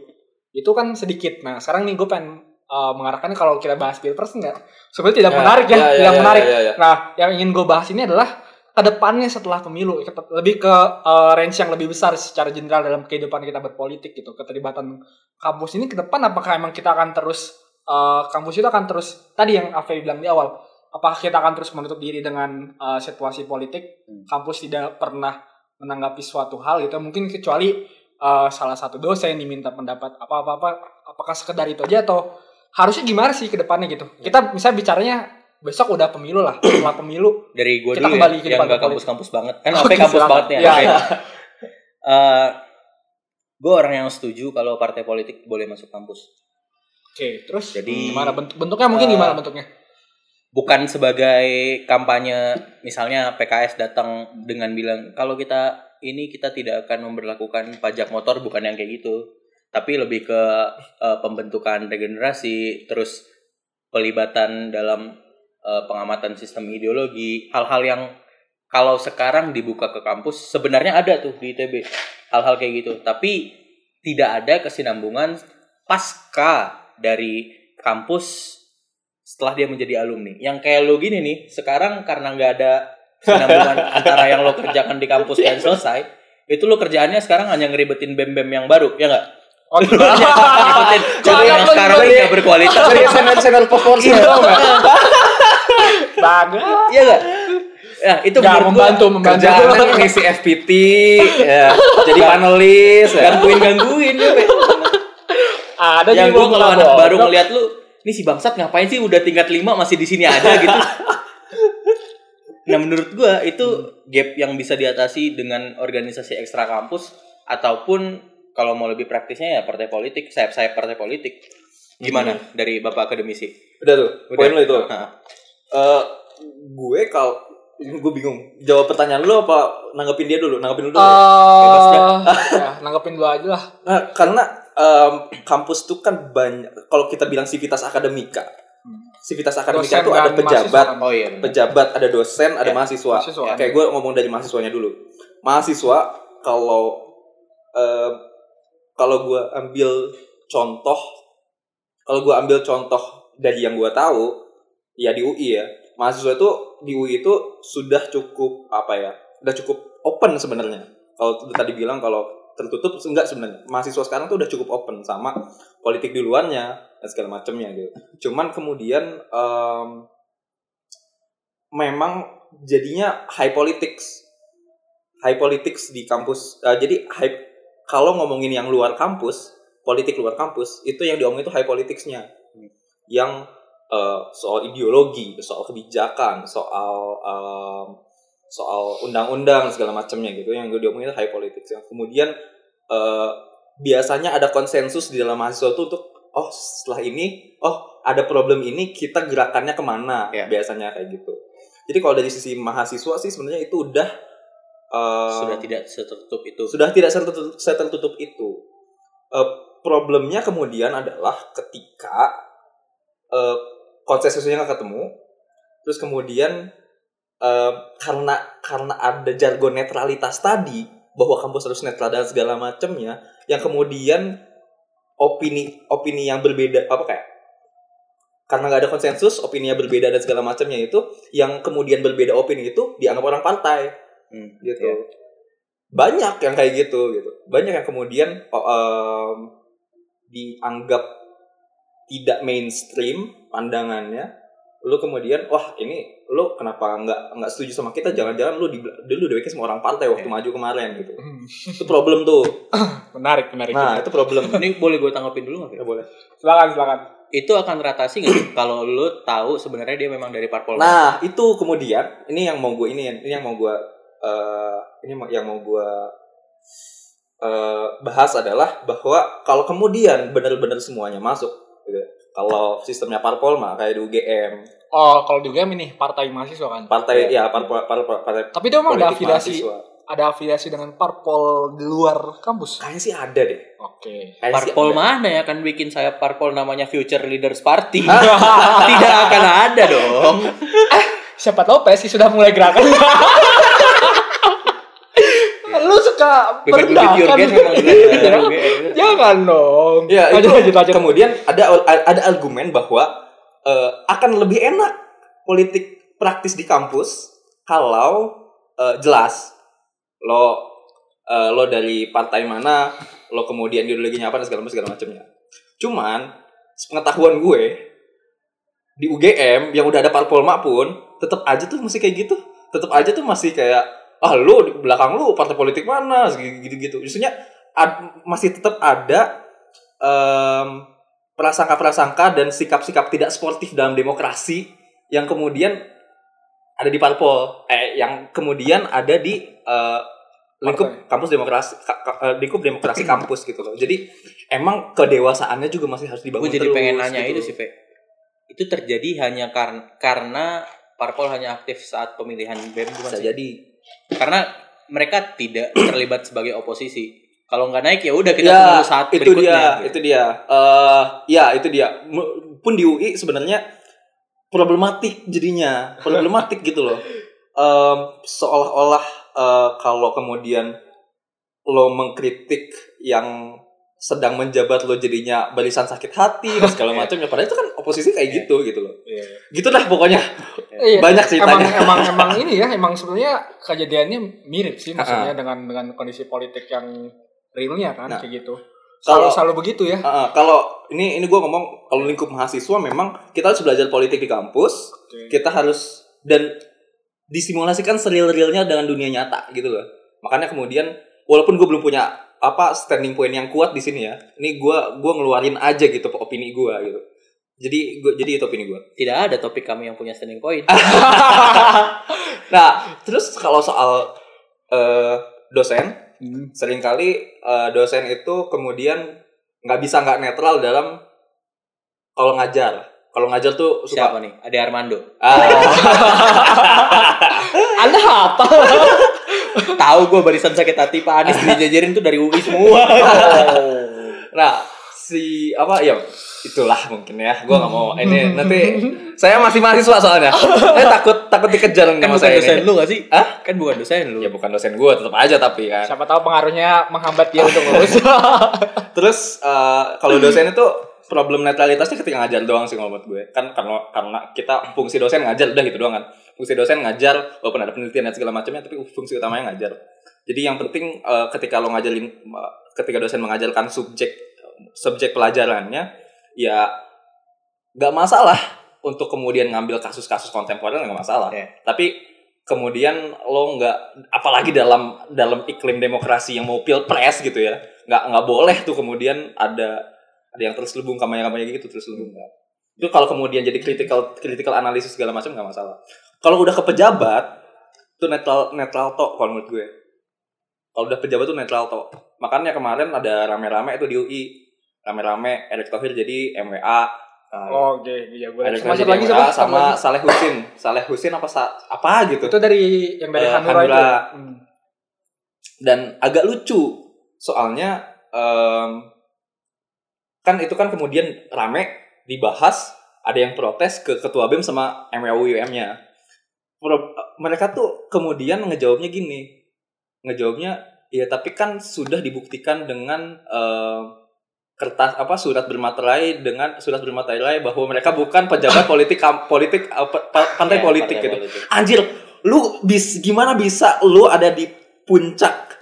Speaker 3: itu kan sedikit. Nah, sekarang nih gue pengen eh, mengarahkan kalau kita bahas pilpres enggak sebenarnya tidak
Speaker 4: Ya,
Speaker 3: menarik ya,
Speaker 4: ya, ya,
Speaker 3: tidak
Speaker 4: ya,
Speaker 3: menarik.
Speaker 4: ya, ya.
Speaker 3: Nah, yang ingin gue bahas ini adalah ke depannya setelah pemilu lebih ke eh, range yang lebih besar secara general dalam kehidupan kita berpolitik gitu keterlibatan kampus ini ke depan apakah emang kita akan terus eh, kampus itu akan terus tadi yang Afe bilang di awal apakah kita akan terus menutup diri dengan eh, situasi politik
Speaker 1: Hmm.
Speaker 3: kampus tidak pernah menanggapi suatu hal gitu mungkin kecuali eh, salah satu dosen diminta pendapat apa apa apa apakah sekedar itu aja atau harusnya gimana sih ke depannya gitu kita misalnya bicaranya besok udah pemilu lah setelah pemilu
Speaker 1: Dari gua
Speaker 3: Kita
Speaker 1: dulu
Speaker 3: kembali
Speaker 1: ya,
Speaker 3: ke
Speaker 1: yang gak kampus-kampus banget. Kan apa kampus
Speaker 3: silakan.
Speaker 1: banget Oke.
Speaker 3: iya.
Speaker 1: Eh, gue orang yang setuju kalau partai politik boleh masuk kampus.
Speaker 3: oke terus
Speaker 1: Jadi,
Speaker 3: gimana bentuk bentuknya mungkin
Speaker 1: eh,
Speaker 3: gimana bentuknya
Speaker 1: bukan sebagai kampanye misalnya PKS datang dengan bilang kalau kita ini kita tidak akan memberlakukan pajak motor bukan yang kayak gitu. Tapi lebih ke eh, pembentukan regenerasi terus pelibatan dalam eh, pengamatan sistem ideologi hal-hal yang kalau sekarang dibuka ke kampus sebenarnya ada tuh di ITB hal-hal kayak gitu. Tapi tidak ada kesinambungan pasca dari kampus setelah dia menjadi alumni. Yang kayak lo gini nih, sekarang karena nggak ada kesinambungan antara yang lo kerjakan di kampus dan selesai, itu lo kerjaannya sekarang hanya ngeribetin bem-bem yang baru, ya nggak?
Speaker 3: oh
Speaker 1: Ngikutin
Speaker 3: Kok
Speaker 1: yang sekarang ini nggak berkualitas.
Speaker 4: Dari senior-senior tau nggak?
Speaker 3: banget
Speaker 1: Iya nggak? Ya, itu gua
Speaker 3: membantu membantu
Speaker 4: Kerjaannya ngisi FPT, ya, jadi panelis, ya.
Speaker 1: gangguin-gangguin ya, Pe.
Speaker 3: ada
Speaker 1: Yang
Speaker 3: jadi
Speaker 1: gue kalau anak baru ngeliat lu, ini si bangsat ngapain sih udah tingkat 5 masih di sini aja gitu. nah menurut gua itu gap yang bisa diatasi dengan organisasi ekstra kampus ataupun kalau mau lebih praktisnya ya partai politik, sayap-sayap partai politik. Gimana dari Bapak akademisi?
Speaker 4: Udah tuh,
Speaker 1: Udah.
Speaker 4: poin lo itu.
Speaker 1: Nah,
Speaker 4: Eh, gue kalau gue bingung jawab pertanyaan lo apa nanggepin dia dulu nanggepin dulu
Speaker 1: dah.
Speaker 3: Eh, ya, nanggepin dulu aja lah
Speaker 4: Nah, karena em, kampus tuh kan banyak kalau kita bilang sivitas akademika. Sivitas akademika
Speaker 3: Dosen
Speaker 4: itu ada pejabat
Speaker 1: oh iya.
Speaker 4: pejabat ada dosen ada
Speaker 1: Ya,
Speaker 4: mahasiswa,
Speaker 3: mahasiswa.
Speaker 4: Ya, kayak gue ngomong dari mahasiswanya dulu. Mahasiswa kalau em, kalau gue ambil contoh kalau gue ambil contoh dari yang gue tahu ya di UI ya mahasiswa itu di UI itu sudah cukup apa ya udah cukup open sebenarnya. Kalau tadi bilang kalau tertutup enggak sebenarnya. Mahasiswa sekarang tuh udah cukup open sama politik di luarnya dan segala macamnya gitu. Cuman kemudian em, memang jadinya high politics. High politics di kampus Eh, jadi high kalau ngomongin yang luar kampus politik luar kampus itu yang diomongin itu high politicsnya. Yang eh, soal ideologi soal kebijakan soal em, soal undang-undang segala macamnya gitu yang gue diomongin itu high politics yang kemudian eh, biasanya ada konsensus di dalam mahasiswa itu untuk oh setelah ini oh ada problem ini kita gerakannya ke mana
Speaker 1: Ya.
Speaker 4: biasanya kayak gitu jadi kalau dari sisi mahasiswa sih sebenarnya itu udah eh,
Speaker 1: Sudah tidak setertutup itu.
Speaker 4: sudah tidak setertutup, setertutup itu. Eh, problemnya kemudian adalah ketika eh, konsensusnya nggak ketemu, terus kemudian eh, karena karena ada jargon netralitas tadi bahwa kampus harus netral dan segala macamnya, yang kemudian opini opini yang berbeda apa kayak karena nggak ada konsensus opini yang berbeda dan segala macamnya itu yang kemudian berbeda opini itu dianggap orang partai.
Speaker 1: Hmm,
Speaker 4: gitu.
Speaker 1: iya.
Speaker 4: banyak yang kayak gitu gitu. Banyak yang kemudian oh, em, dianggap tidak mainstream pandangannya lu kemudian wah ini lu kenapa nggak nggak setuju sama kita jangan-jangan lu di dulu DWK sama orang partai waktu
Speaker 1: Iya.
Speaker 4: maju kemarin gitu
Speaker 3: Hmm.
Speaker 4: itu problem tuh
Speaker 3: Menarik, menarik.
Speaker 4: nah itu problem
Speaker 1: Ini boleh gue tanggapin dulu nggak?
Speaker 4: Ya boleh
Speaker 3: Silakan, silakan.
Speaker 1: Itu akan teratasi nggak sih kalau lu tahu sebenarnya dia memang dari parpol?
Speaker 4: nah itu kemudian ini yang mau gue ini ini yang mau gue eh, ini yang mau gue eh, bahas adalah bahwa kalau kemudian benar-benar semuanya masuk gitu. Kalau sistemnya parpol mah kayak di UGM
Speaker 3: Oh, kalau di UGM ini partai mahasiswa kan.
Speaker 4: partai ya parpol parpol partai
Speaker 3: Tapi dia emang ada afiliasi,
Speaker 4: mahasiswa.
Speaker 3: ada afiliasi dengan parpol di luar kampus.
Speaker 4: kayaknya sih ada deh
Speaker 3: Oke.
Speaker 4: Sih
Speaker 1: Parpol mana ya kan bikin saya parpol namanya Future Leaders Party? Tidak akan ada dong.
Speaker 3: Siapa tahu PSI sudah mulai gerakan. Suka
Speaker 1: UGM.
Speaker 3: Jangan dong.
Speaker 4: Ya, itu
Speaker 3: lanjut, lanjut,
Speaker 4: kemudian ada ada argumen bahwa eh, akan lebih enak politik praktis di kampus kalau eh, jelas lo eh, lo dari partai mana, lo kemudian ideologinya apa dan segala macam segala macamnya. Cuman pengetahuan gue di UGM yang udah ada parpolma pun tetap aja tuh masih kayak gitu. Tetap aja tuh masih kayak ah lu di belakang lu partai politik mana gitu-gitu. Maksudnya ad- masih tetap ada em, prasangka-prasangka dan sikap-sikap tidak sportif dalam demokrasi yang kemudian ada di parpol eh yang kemudian ada di eh, lingkup kampus demokrasi ka- eh, lingkup demokrasi kampus gitu loh jadi emang kedewasaannya juga masih harus dibangun
Speaker 1: Gue jadi
Speaker 4: terus,
Speaker 1: pengen nanya
Speaker 4: gitu
Speaker 1: itu sih, Fe. Itu terjadi hanya karena karena parpol hanya aktif saat pemilihan BEM bukan
Speaker 4: bisa
Speaker 1: sih?
Speaker 4: jadi
Speaker 1: Karena mereka tidak terlibat sebagai oposisi. Kalau nggak naik ya udah kita
Speaker 4: ya
Speaker 1: tunggu saat
Speaker 4: itu
Speaker 1: berikutnya.
Speaker 4: dia
Speaker 1: gitu.
Speaker 4: itu dia eh ya itu dia M- pun di UI sebenarnya problematik jadinya problematik gitu loh Em, seolah-olah eh, kalau kemudian lo mengkritik yang sedang menjabat lo jadinya barisan sakit hati dan segala macamnya padahal itu kan oposisi kayak gitu gitu loh.
Speaker 3: Iya.
Speaker 4: gitu dah pokoknya.
Speaker 3: Iya.
Speaker 4: banyak
Speaker 3: Emang,
Speaker 4: ceritanya
Speaker 3: emang emang ini ya emang sebenarnya kejadiannya mirip sih maksudnya dengan dengan kondisi politik yang realnya kan
Speaker 4: Nah,
Speaker 3: kayak gitu.
Speaker 4: kalau-
Speaker 3: Selalu selalu begitu ya.
Speaker 4: Heeh, kalau ini ini gue ngomong kalau lingkup mahasiswa memang kita harus belajar politik di kampus kita harus dan disimulasikan seril-realnya dengan dunia nyata gitu loh. Makanya kemudian walaupun gue belum punya apa standing point yang kuat di sini ya ini gue gua ngeluarin aja gitu opini gue gitu jadi gua, jadi itu opini gue
Speaker 1: Tidak ada topik kami yang punya standing point.
Speaker 4: nah terus kalau soal eh, dosen
Speaker 3: Hmm.
Speaker 4: sering kali eh, dosen itu kemudian nggak bisa nggak netral dalam kalau ngajar kalau ngajar tuh suka
Speaker 1: Siapa nih? Ade Armando.
Speaker 4: Ah,
Speaker 3: Anda apa?
Speaker 1: Tahu gue barisan sakit hati Pak Anies dijajarin tuh dari UI semua.
Speaker 4: Nah, si apa ya itulah mungkin ya. Gua nggak mau ini nanti saya masih mahasiswa soalnya. Saya takut takut dikejar
Speaker 1: kan
Speaker 4: sama
Speaker 1: bukan
Speaker 4: saya
Speaker 1: dosen
Speaker 4: ini.
Speaker 1: lu gak sih?
Speaker 4: Hah?
Speaker 1: Kan bukan dosen lu.
Speaker 4: Ya bukan dosen gua tetap aja tapi kan.
Speaker 3: Siapa tahu pengaruhnya menghambat dia untuk lulus.
Speaker 4: Terus eh, kalau dosen itu problem netralitasnya ketika ngajar doang sih kalau gue. Kan karena karena kita fungsi dosen ngajar udah gitu doang kan. Fungsi dosen ngajar walaupun ada penelitian dan segala macamnya tapi fungsi utamanya ngajar. Jadi yang penting eh, ketika lo ngajarin eh, ketika dosen mengajarkan subjek subjek pelajarannya ya nggak masalah untuk kemudian ngambil kasus-kasus kontemporer nggak masalah.
Speaker 1: Iya.
Speaker 4: Tapi kemudian lo nggak apalagi dalam dalam iklim demokrasi yang mau pilpres gitu ya nggak nggak boleh tuh kemudian ada ada yang terselubung kampanye-kampanye gitu terselubung nggak. itu kalau kemudian jadi critical critical analisis segala macam nggak masalah kalau udah ke pejabat Itu netral netral tok kalau menurut gue. Kalau udah pejabat tuh netral tok. Makanya kemarin ada rame-rame itu di UI. Rame-rame Erick Thohir jadi MWA.
Speaker 3: Oh, Oke, iya gue.
Speaker 4: Erick Thohir
Speaker 3: lagi sama
Speaker 4: sama Saleh Husin. Saleh Husin apa sa- apa gitu.
Speaker 3: itu dari yang dari
Speaker 4: Eh,
Speaker 3: Hanura, itu.
Speaker 4: Hanura.
Speaker 3: Hmm.
Speaker 4: dan agak lucu soalnya em, kan itu kan kemudian rame dibahas ada yang protes ke ketua BEM sama MWUM-nya Pro- mereka tuh kemudian ngejawabnya gini. Ngejawabnya ya tapi kan sudah dibuktikan dengan em, kertas apa surat bermaterai dengan surat bermaterai bahwa mereka bukan pejabat politik kam- politik pa- pantai
Speaker 1: Iya,
Speaker 4: politik gitu.
Speaker 1: politik.
Speaker 4: anjir lu bis gimana bisa lu ada di puncak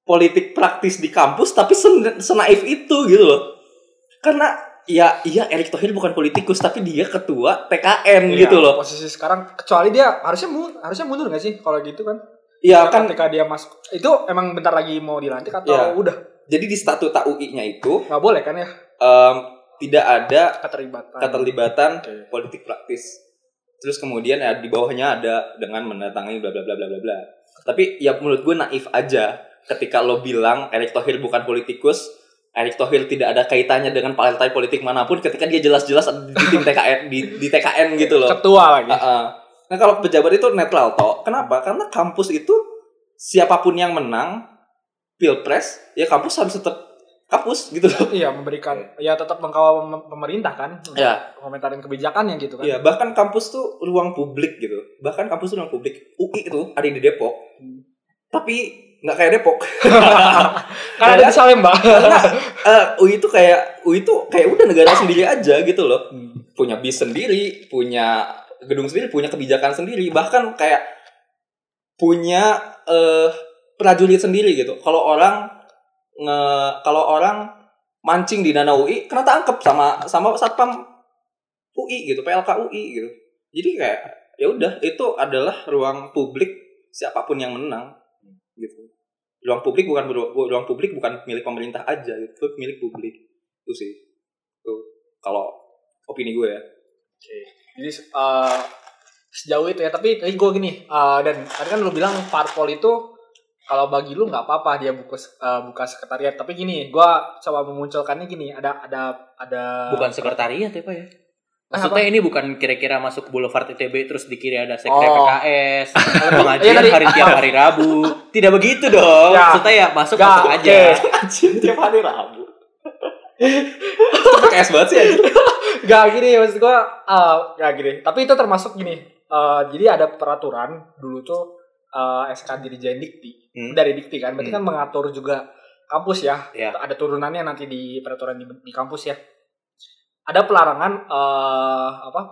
Speaker 4: politik praktis di kampus tapi sen- senaif itu gitu loh. Karena ya iya Erick Thohir bukan politikus tapi dia ketua TKN
Speaker 3: Iya,
Speaker 4: gitu loh
Speaker 3: Posisi sekarang kecuali dia harusnya mu, harusnya mundur gak sih kalau gitu kan?
Speaker 4: ya
Speaker 3: kan ketika dia masuk itu emang bentar lagi mau dilantik atau
Speaker 4: Iya.
Speaker 3: udah
Speaker 4: jadi di statuta UI-nya itu
Speaker 3: nggak boleh kan ya
Speaker 4: em, tidak ada
Speaker 3: keterlibatan.
Speaker 4: keterlibatan
Speaker 3: Oke.
Speaker 4: politik praktis terus kemudian ya di bawahnya ada dengan menandatangani bla bla bla bla bla bla tapi ya menurut gue naif aja ketika lo bilang Erick Thohir bukan politikus Erick Thohir tidak ada kaitannya dengan partai politik mana pun ketika dia jelas-jelas ada di tim TKN di, di TKN gitu loh
Speaker 3: Ketua lagi.
Speaker 4: Heeh. Nah kalau pejabat itu netral toh. Kenapa? Karena kampus itu siapa pun yang menang pilpres, ya kampus harus tetap kampus gitu loh.
Speaker 3: Iya memberikan ya tetap mengkawal pem- pemerintah kan untuk
Speaker 4: Ya,
Speaker 3: komentarin kebijakannya gitu kan.
Speaker 4: Iya, bahkan kampus tuh ruang publik gitu. Bahkan kampus tuh ruang publik. UI itu ada di Depok. Tapi nggak kayak Depok.
Speaker 3: Kan ada di Salemba.
Speaker 4: Karena eh, UI itu kayak UI itu kayak udah negara sendiri aja gitu loh. Punya bis sendiri, punya gedung sendiri, punya kebijakan sendiri, bahkan kayak punya eh prajurit sendiri gitu. Kalau orang nge kalau orang mancing di danau UI kena tangkep sama sama satpam UI gitu, PLK UI gitu. Jadi kayak ya udah itu adalah ruang publik siapa pun yang menang gitu. Ruang publik bukan ruang publik bukan milik pemerintah aja gitu, itu milik publik. Itu sih. Tuh kalau opini gue ya.
Speaker 3: Oke. Jadi eh, sejauh itu ya. Tapi tadi gue gini. eh, dan tadi kan lu bilang parpol itu kalau bagi lu nggak apa-apa dia buka eh, buka sekretariat. Tapi gini, gue coba memunculkannya gini. Ada ada ada.
Speaker 1: Bukan sekretariat ya Pak ya? Maksudnya ini bukan kira-kira masuk Boulevard ITB terus di kiri ada sekre
Speaker 3: Oh.
Speaker 1: PKS,
Speaker 3: Iya,
Speaker 1: pengajian hari tiap hari Rabu. Tidak begitu dong.
Speaker 3: Ya.
Speaker 1: Maksudnya ya masuk
Speaker 3: Nggak,
Speaker 1: masuk aja.
Speaker 4: Anjir, tiap hari Rabu. PKS banget sih anjir.
Speaker 3: Gak gini maksud gue. eh gak gini. Tapi itu termasuk gini. eh, jadi ada peraturan dulu tuh eh, SK Dirjen Dikti
Speaker 1: Hmm.
Speaker 3: dari Dikti kan. Berarti
Speaker 1: Hmm.
Speaker 3: kan mengatur juga kampus ya.
Speaker 1: Ya.
Speaker 3: Ada turunannya nanti di peraturan di, di kampus ya. Ada pelarangan eh, apa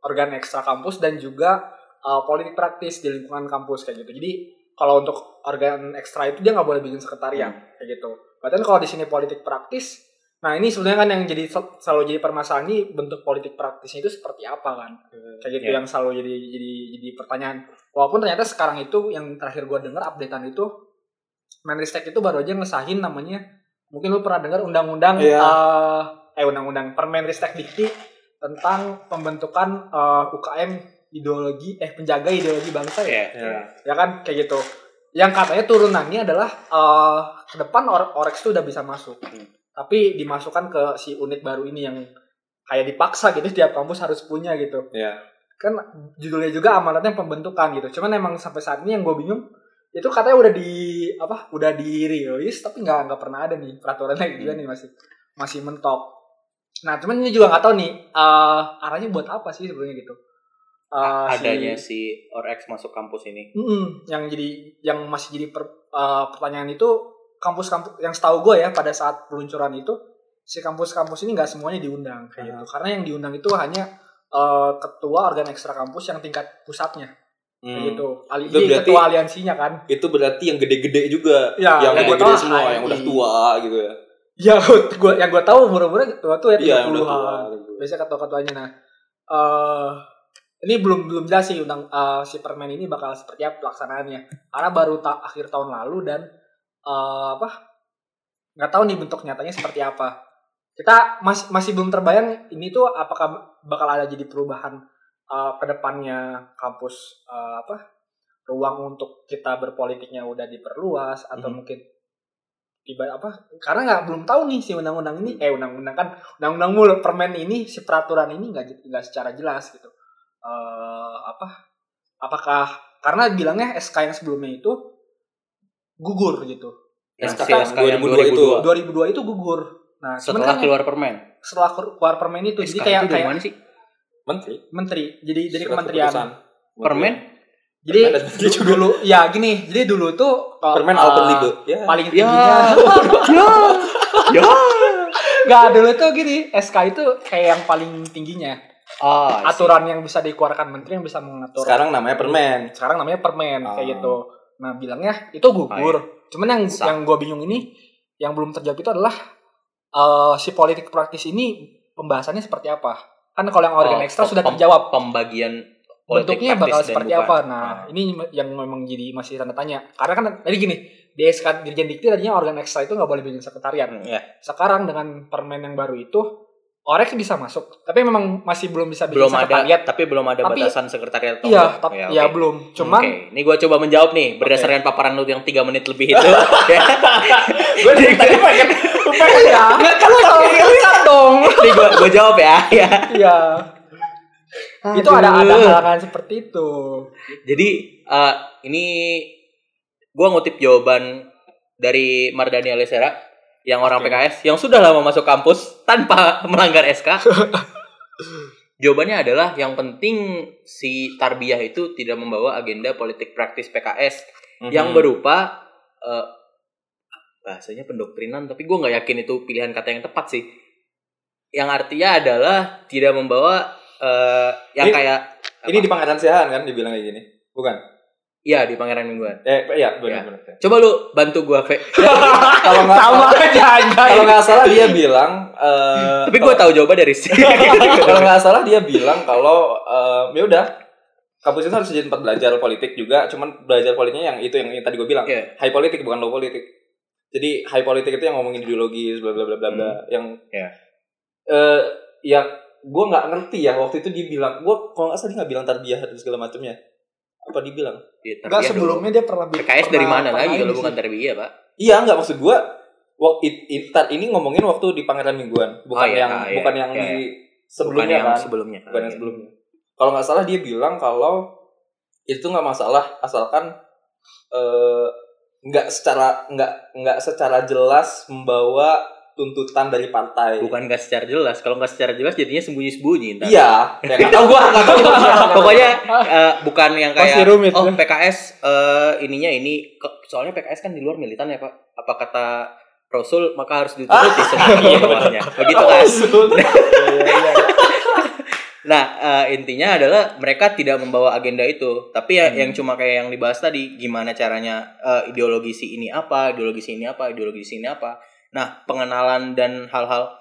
Speaker 3: organ ekstra kampus dan juga eh, politik praktis di lingkungan kampus kayak gitu. Jadi kalau untuk organ ekstra itu dia nggak boleh bikin sekretariat kayak gitu. Berarti kan kalau di sini politik praktis, nah ini sebenarnya kan yang jadi sel- selalu jadi permasalahan ini bentuk politik praktisnya itu seperti apa kan? Kayak gitu
Speaker 1: Iya.
Speaker 3: yang selalu jadi jadi jadi pertanyaan. Walaupun ternyata sekarang itu yang terakhir gua dengar updatean itu Menristek itu baru aja ngesahin namanya mungkin lu pernah dengar undang-undang
Speaker 4: Iya.
Speaker 3: eh, eh undang-undang Permenristek Dikti tentang pembentukan eh, UKM ideologi eh penjaga ideologi bangsa ya.
Speaker 1: Iya.
Speaker 3: ya kan? Kayak gitu. Yang katanya turunannya adalah eh ke depan or Orex itu udah bisa masuk. Tapi dimasukkan ke si unit baru ini yang kayak dipaksa gitu tiap kampus harus punya gitu.
Speaker 4: Iya.
Speaker 3: kan judulnya juga amanatnya pembentukan gitu. Cuman emang sampai saat ini yang gue bingung itu katanya udah di apa udah dirilis tapi nggak nggak pernah ada nih peraturannya juga nih masih masih mentok nah cuman ini juga nggak tahu nih eh arahnya buat apa sih sebenarnya gitu Eh, si-
Speaker 1: Adanya si Orex masuk kampus ini.
Speaker 3: Mm-mm, yang jadi yang masih jadi per- uh, pertanyaan itu kampus-kampus yang setahu gue ya pada saat peluncuran itu si kampus-kampus ini nggak semuanya diundang kayak gitu karena yang diundang itu hanya uh, ketua organ ekstra kampus yang tingkat pusatnya
Speaker 4: Hmm.
Speaker 3: gitu Ali
Speaker 4: Itu berarti-
Speaker 3: ketua aliansinya kan
Speaker 4: Itu berarti yang gede-gede juga.
Speaker 3: Ya,
Speaker 4: yang gede-gede semua, yang udah tua gitu ya.
Speaker 3: Ya gua yang gue tahu umur-umurnya tua tuh ya tiga puluhan biasanya ketua-ketuanya nah eh ini belum belum jelas sih undang eh, si permen ini bakal seperti apa pelaksanaannya. Karena baru ta- akhir tahun lalu dan eh, apa nggak tahu nih bentuk nyatanya seperti apa. Kita masih masih belum terbayang ini tuh apakah bakal ada jadi perubahan eh, ke depannya kampus eh, apa ruang untuk kita berpolitiknya udah diperluas atau
Speaker 4: Mhm.
Speaker 3: mungkin tiba apa karena nggak belum tahu nih si undang-undang ini eh undang-undang kan undang-undang mulu permen ini si peraturan ini nggak nggak secara jelas gitu eh apa apakah karena bilangnya SK yang sebelumnya itu gugur gitu
Speaker 1: Yang
Speaker 4: SK
Speaker 1: SK yang
Speaker 4: 2002 itu.
Speaker 3: 2002 itu gugur nah
Speaker 1: setelah
Speaker 3: sebenarnya
Speaker 1: keluar permen.
Speaker 3: setelah keluar permen itu
Speaker 1: SK
Speaker 3: jadi kayak
Speaker 1: itu
Speaker 3: kayak
Speaker 1: sih?
Speaker 4: Menteri.
Speaker 3: menteri jadi dari
Speaker 4: Surat
Speaker 3: kementerian
Speaker 4: keputusan.
Speaker 1: Permen?
Speaker 3: Jadi
Speaker 4: Permen juga.
Speaker 3: dulu ya gini jadi dulu tuh
Speaker 4: Permen
Speaker 3: eh,
Speaker 4: Alpenlibe. Ya.
Speaker 3: paling
Speaker 1: Ya.
Speaker 3: tingginya
Speaker 1: ya. Ya.
Speaker 3: nggak dulu tuh gini SK itu kayak yang paling tingginya
Speaker 1: Ah, see.
Speaker 3: aturan yang bisa dikeluarkan menteri yang bisa mengatur
Speaker 4: Sekarang namanya permen.
Speaker 3: sekarang namanya permen
Speaker 4: Ah.
Speaker 3: kayak gitu nah bilangnya itu gugur cuman yang
Speaker 1: Sah.
Speaker 3: yang gue bingung ini yang belum terjawab itu adalah eh, si politik praktis ini pembahasannya seperti apa kan kalau yang organ
Speaker 1: Oh,
Speaker 3: ekstra sudah terjawab
Speaker 1: Pembagian politik
Speaker 3: bentuknya bakal seperti apa nah
Speaker 1: Ah.
Speaker 3: ini yang memang jadi masih tanda tanya karena kan tadi gini di SK Dirjen Dikti tadinya organ ekstra itu nggak boleh bikin sekretariat
Speaker 1: Hmm, ya.
Speaker 3: sekarang dengan permen yang baru itu Orek bisa masuk tapi memang masih belum bisa bikin
Speaker 1: belum ada
Speaker 3: sekretariat
Speaker 1: tapi belum ada
Speaker 3: Tapi-
Speaker 1: batasan sekretariat
Speaker 3: iya
Speaker 1: enggak?
Speaker 3: tapi
Speaker 1: Ya,
Speaker 3: ya
Speaker 1: oke.
Speaker 3: belum cuman
Speaker 1: Oke, ini gue coba menjawab nih berdasarkan paparan lu yang tiga menit lebih itu. ya.
Speaker 4: Gue dari tadi pengen
Speaker 3: pengen ya nggak tahu kan dong
Speaker 1: Ini gue gue jawab ya. ya.
Speaker 3: Iya itu ada ada halangan seperti itu.
Speaker 1: Jadi eh, ini gue ngutip jawaban dari Mardani Alisera yang orang PKS yang sudah lama masuk kampus tanpa melanggar SK. Jawabannya adalah yang penting si tarbiyah itu tidak membawa agenda politik praktis PKS yang
Speaker 4: Mhm.
Speaker 1: berupa eh, bahasanya pendoktrinan tapi gue nggak yakin itu pilihan kata yang tepat sih. Yang artinya adalah tidak membawa eh, yang
Speaker 4: Ini-
Speaker 1: kayak
Speaker 4: Ini di Pangeran Siahaan kan dibilang kayak gini. Bukan?
Speaker 1: Iya di Pangeran Mingguan
Speaker 4: Eh, iya,
Speaker 1: Ya.
Speaker 4: benar benar.
Speaker 1: coba lu bantu gue Ve
Speaker 4: Kalau nggak
Speaker 3: sama
Speaker 4: salah,
Speaker 3: aja
Speaker 4: kalau nggak salah dia bilang eh,
Speaker 1: tapi gue tahu jawaban dari sini
Speaker 4: kalau nggak salah dia bilang kalau eh, ya udah kampus itu harus jadi tempat belajar politik juga cuman belajar politiknya yang itu yang, yang tadi gue bilang
Speaker 1: Iya.
Speaker 4: high politik bukan low politik jadi high politik itu yang ngomongin ideologis bla bla bla bla bla yang
Speaker 1: Iya.
Speaker 4: eh ya gue nggak ngerti ya waktu itu dia bilang gue kalau nggak salah dia nggak bilang tarbiyah dan segala macamnya apa dibilang?
Speaker 1: Iya,
Speaker 3: Enggak
Speaker 1: tarbiyah
Speaker 3: sebelumnya dia pernah.
Speaker 1: PKS dari mana
Speaker 3: pernah
Speaker 1: lagi kalau bukan tarbiyah pak?
Speaker 4: Iya nggak maksud gue waktu ini ngomongin waktu di Pangeran Mingguan bukan
Speaker 1: Oh, iya,
Speaker 4: yang
Speaker 1: iya,
Speaker 4: bukan yang
Speaker 1: iya,
Speaker 4: di
Speaker 1: bukan
Speaker 4: sebelumnya
Speaker 1: yang
Speaker 4: kan?
Speaker 1: sebelumnya.
Speaker 4: Bukan yang sebelumnya. Kalau nggak salah dia bilang kalau itu nggak masalah asalkan eh, nggak secara nggak nggak secara jelas membawa tuntutan dari partai.
Speaker 1: bukan nggak secara jelas. Kalau nggak secara jelas jadinya sembunyi sembunyi ntar.
Speaker 4: Iya, ya nggak tahu gua nggak tahu.
Speaker 1: pokoknya eh, bukan yang kayak
Speaker 3: rumit,
Speaker 1: oh
Speaker 3: ya.
Speaker 1: PKS eh, ininya ini soalnya PKS kan di luar militan ya pak. Apa kata Rasul maka harus dituruti semuanya bawahnya begitu kan nah eh, intinya adalah mereka tidak membawa agenda itu. Tapi ya yang cuma kayak yang dibahas tadi gimana caranya eh, ideologi si ini apa ideologi si ini apa ideologi si ini apa nah pengenalan dan hal-hal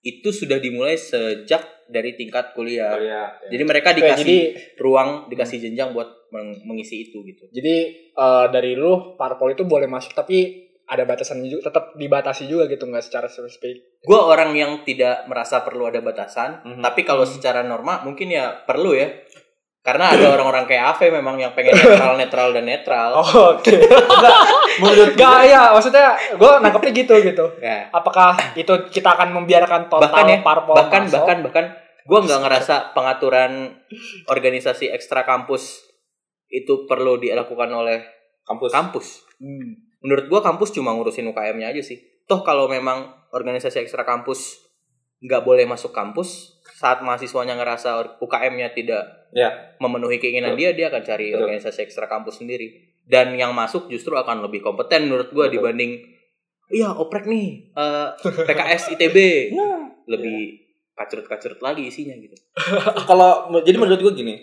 Speaker 1: itu sudah dimulai sejak dari tingkat kuliah
Speaker 4: Oh, iya.
Speaker 1: jadi mereka
Speaker 3: Oke,
Speaker 1: dikasih
Speaker 3: jadi
Speaker 1: ruang dikasih jenjang buat meng- mengisi itu gitu.
Speaker 3: jadi eh, dari lu parpol itu boleh masuk tapi ada batasan juga tetap dibatasi juga gitu nggak secara spesifik
Speaker 1: Gue orang yang tidak merasa perlu ada batasan,
Speaker 4: Mhm.
Speaker 1: tapi kalau secara norma mungkin ya perlu ya. Karena ada orang-orang kayak Ave memang yang pengen netral, netral dan netral.
Speaker 3: oh, oke
Speaker 4: Menurut
Speaker 3: Gak ya maksudnya gue nangkepnya gitu gitu
Speaker 1: Ya.
Speaker 3: apakah itu kita akan membiarkan total
Speaker 1: Bahkan ya,
Speaker 3: parpol
Speaker 1: bahkan
Speaker 3: masuk?
Speaker 1: bahkan bahkan gue nggak ngerasa pengaturan organisasi ekstra kampus itu perlu dilakukan oleh
Speaker 4: kampus.
Speaker 1: kampus.
Speaker 3: Hmm.
Speaker 1: menurut gua kampus cuma ngurusin UKM-nya aja sih. Toh kalau memang organisasi ekstra kampus nggak boleh masuk kampus saat mahasiswanya ngerasa UKM-nya tidak
Speaker 4: Ya.
Speaker 1: memenuhi keinginan dia, dia akan cari
Speaker 4: Betul.
Speaker 1: organisasi ekstra kampus sendiri. Dan yang masuk justru akan lebih kompeten menurut
Speaker 4: Betul.
Speaker 1: dibanding iya oprek nih eh, PKS ITB lebih kacrut-kacrut lagi isinya gitu.
Speaker 4: Kalau jadi menurut gua gini,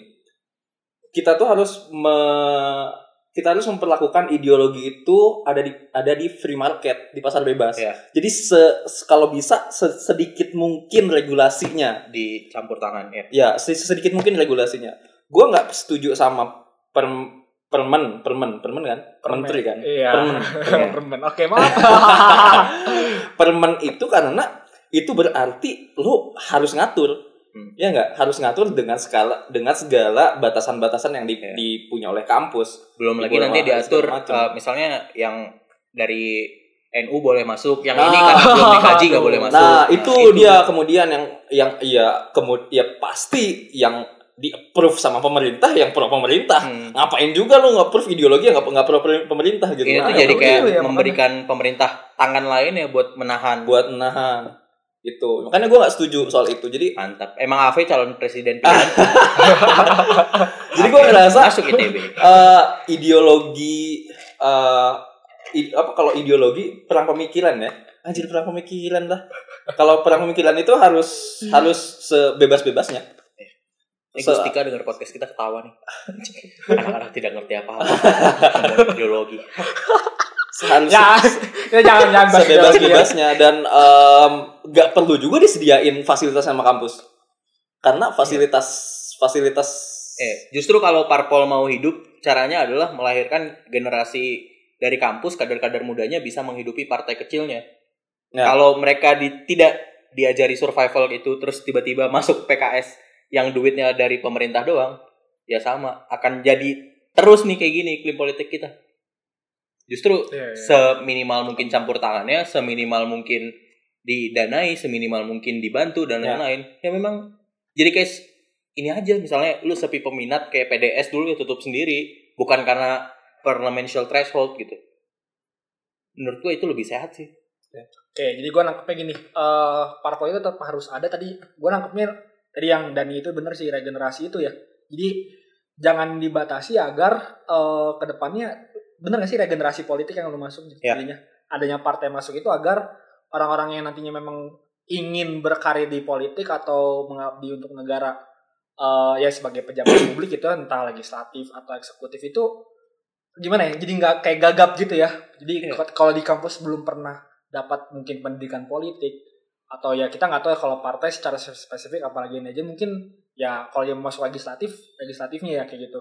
Speaker 4: kita tuh harus me- kita harus memperlakukan ideologi itu ada di ada di free market di pasar bebas.
Speaker 1: Iya.
Speaker 4: Jadi se, se- kalau bisa se- sedikit mungkin regulasinya.
Speaker 1: Dicampur tangan ya.
Speaker 4: ya se- sedikit mungkin regulasinya. Gue nggak setuju sama per, permen permen permen kan? Menteri kan?
Speaker 3: Iya.
Speaker 4: Permen. Permen.
Speaker 3: permen. Oke maaf.
Speaker 4: Permen itu karena itu berarti lo harus ngatur
Speaker 1: Hmm.
Speaker 4: Ya nggak harus ngatur dengan skala dengan segala batasan-batasan yang di,
Speaker 1: Iya.
Speaker 4: dipunya oleh kampus.
Speaker 1: belum lagi nanti diatur uh, misalnya yang dari NU boleh masuk yang
Speaker 4: Nah.
Speaker 1: ini kan belum dikaji nggak boleh masuk
Speaker 4: Nah, itu, dia kemudian yang yang ya kemudian ya pasti yang di approve sama pemerintah yang pro pemerintah.
Speaker 1: Hmm.
Speaker 4: Ngapain juga lu nge-approve ideologi yang nggak nggak pro pemerintah gitu.
Speaker 1: ini
Speaker 4: Nah,
Speaker 1: tuh jadi
Speaker 4: itu
Speaker 1: kayak
Speaker 3: itu ya,
Speaker 1: memberikan pemerintah tangan lain ya buat menahan
Speaker 4: buat menahan itu. Makanya gue nggak setuju soal itu. Jadi
Speaker 1: mantap. Emang Ave calon presiden
Speaker 4: jadi gue ngerasa
Speaker 1: masuk ITB
Speaker 4: eh, ideologi eh, i- apa kalau ideologi perang pemikiran ya. Anjir perang pemikiran lah kalau perang pemikiran itu harus harus sebebas-bebasnya.
Speaker 1: Ini
Speaker 4: Se-
Speaker 1: Gustika denger podcast kita ketawa nih. Anak-anak tidak ngerti apa-apa. Ideologi
Speaker 3: Ya, ya jangan jangan ideologi ya.
Speaker 4: sebebas-bebasnya dan em, nggak perlu juga disediain fasilitas sama kampus karena fasilitas fasilitas
Speaker 1: eh justru kalau parpol mau hidup caranya adalah melahirkan generasi dari kampus kader-kader mudanya bisa menghidupi partai kecilnya
Speaker 4: Ya.
Speaker 1: kalau mereka di- tidak diajari survival itu terus tiba-tiba masuk PKS yang duitnya dari pemerintah doang ya sama akan jadi terus nih kayak gini iklim politik kita justru
Speaker 3: Iya, iya.
Speaker 1: seminimal mungkin campur tangannya seminimal mungkin didanai seminimal mungkin dibantu dan
Speaker 4: Ya.
Speaker 1: lain-lain ya memang jadi kayak ini aja misalnya lu sepi peminat kayak PDS dulu ya tutup sendiri bukan karena parliamentary threshold gitu menurut gua itu lebih sehat sih
Speaker 3: Oke, jadi gue nangkepnya gini, eh parpol itu tetap harus ada tadi. Gue nangkepnya tadi yang Dani itu bener sih regenerasi itu ya. Jadi jangan dibatasi agar eh ke depannya bener gak sih regenerasi politik yang lu masuk
Speaker 1: Ya.
Speaker 3: jadinya? Adanya partai masuk itu agar orang-orang yang nantinya memang ingin berkarir di politik atau mengabdi untuk negara eh ya sebagai pejabat publik itu entah legislatif atau eksekutif itu gimana ya? Jadi nggak kayak gagap gitu ya? Jadi k- kalau di kampus belum pernah dapat mungkin pendidikan politik atau ya kita nggak tahu ya kalau partai secara spesifik apalagi ini aja mungkin ya kalau yang masuk legislatif legislatifnya ya kayak gitu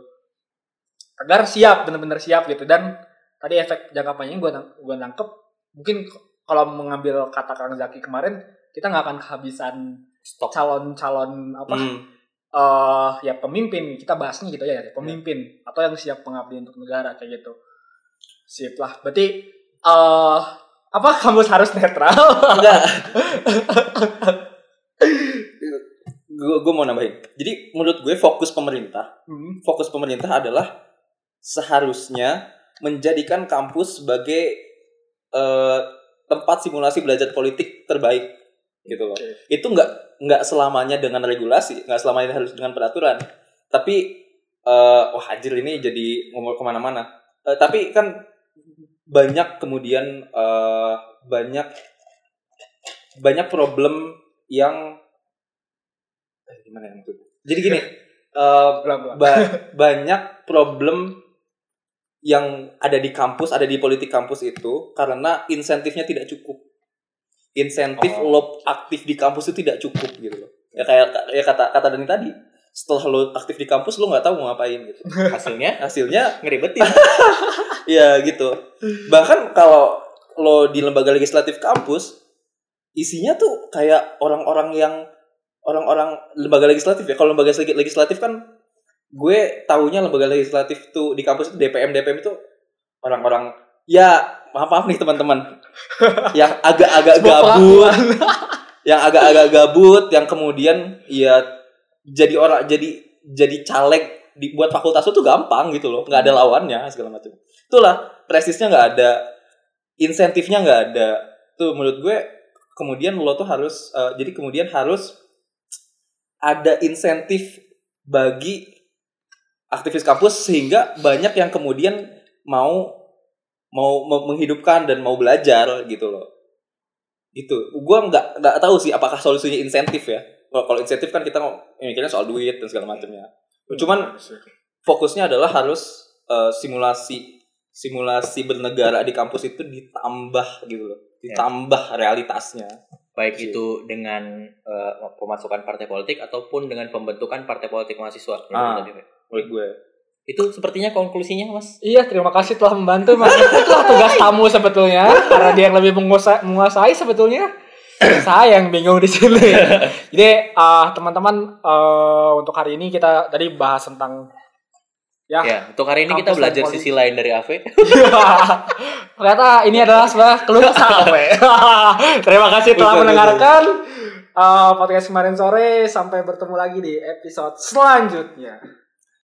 Speaker 3: agar siap bener-bener siap gitu. Dan tadi efek jangka panjang gue gua nangkep mungkin kalau mengambil kata Kang Zaki kemarin kita nggak akan kehabisan
Speaker 1: stok.
Speaker 3: calon-calon apa
Speaker 4: Hmm.
Speaker 3: eh ya pemimpin. Kita bahasnya gitu ya pemimpin atau yang siap mengabdi untuk negara kayak gitu. Sip lah. Berarti eh apa kampus harus netral?
Speaker 4: Enggak. Gue gue mau nambahin. Jadi menurut gue fokus pemerintah
Speaker 3: Hmm,
Speaker 4: fokus pemerintah adalah seharusnya menjadikan kampus sebagai eh, tempat simulasi belajar politik terbaik gitu loh.
Speaker 3: Oke.
Speaker 4: Itu nggak nggak selamanya dengan regulasi, nggak selamanya harus dengan peraturan. Tapi eh, wah anjir ini jadi ngomong ke mana-mana. Eh, tapi kan banyak kemudian eh, banyak banyak problem yang eh, gimana ya maksudnya? Jadi gini,
Speaker 3: pelan-pelan.
Speaker 4: ba- banyak problem yang ada di kampus, ada di politik kampus itu karena insentifnya tidak cukup. Insentif
Speaker 3: Oh.
Speaker 4: lo aktif di kampus itu tidak cukup gitu loh. Ya kayak ya kata kata Dani tadi, setelah lo aktif di kampus lo nggak tahu mau ngapain gitu.
Speaker 1: hasilnya
Speaker 4: Hasilnya
Speaker 1: ngeribetin
Speaker 4: ya gitu. Bahkan kalau lo di lembaga legislatif kampus isinya tuh kayak orang-orang yang orang-orang lembaga legislatif ya. Kalau lembaga legi- legislatif kan gue taunya lembaga legislatif tuh di kampus itu DPM DPM itu orang-orang ya maaf maaf nih teman-teman. Yang agak-agak gabut. yang agak-agak gabut yang kemudian ya jadi orang jadi jadi caleg dibuat fakultas itu gampang gitu loh. Nggak ada lawannya segala macam. Itulah prestisnya nggak ada insentifnya nggak ada. Tuh menurut gue kemudian lo tuh harus eh, jadi kemudian harus ada insentif bagi aktivis kampus sehingga banyak yang kemudian mau mau menghidupkan dan mau belajar gitu loh. Itu gua nggak nggak tahu sih apakah solusinya insentif ya. Kalau insentif kan kita mikirnya soal duit dan segala macamnya. Cuman fokusnya adalah harus eh, simulasi simulasi bernegara di kampus itu ditambah gitu loh. Ditambah realitasnya.
Speaker 1: Baik
Speaker 4: Iya.
Speaker 1: itu dengan eh, pemasukan partai politik ataupun dengan pembentukan partai politik mahasiswa
Speaker 4: Ah.
Speaker 1: Menurut
Speaker 4: gue
Speaker 1: itu sepertinya konklusinya mas
Speaker 3: Iya, terima kasih telah membantu Mas. Itulah tugas tamu sebetulnya karena dia yang lebih menguasai, menguasai sebetulnya. saya yang bingung di sini. Jadi ah, teman-teman eh, untuk hari ini kita tadi bahas tentang ya
Speaker 1: Ya, untuk hari ini kita belajar sisi lain dari AV.
Speaker 3: Ternyata ini adalah sebuah keluh kesah ya? Terima kasih telah
Speaker 1: Betul,
Speaker 3: mendengarkan uh, podcast kemarin sore. Sampai bertemu lagi di episode selanjutnya.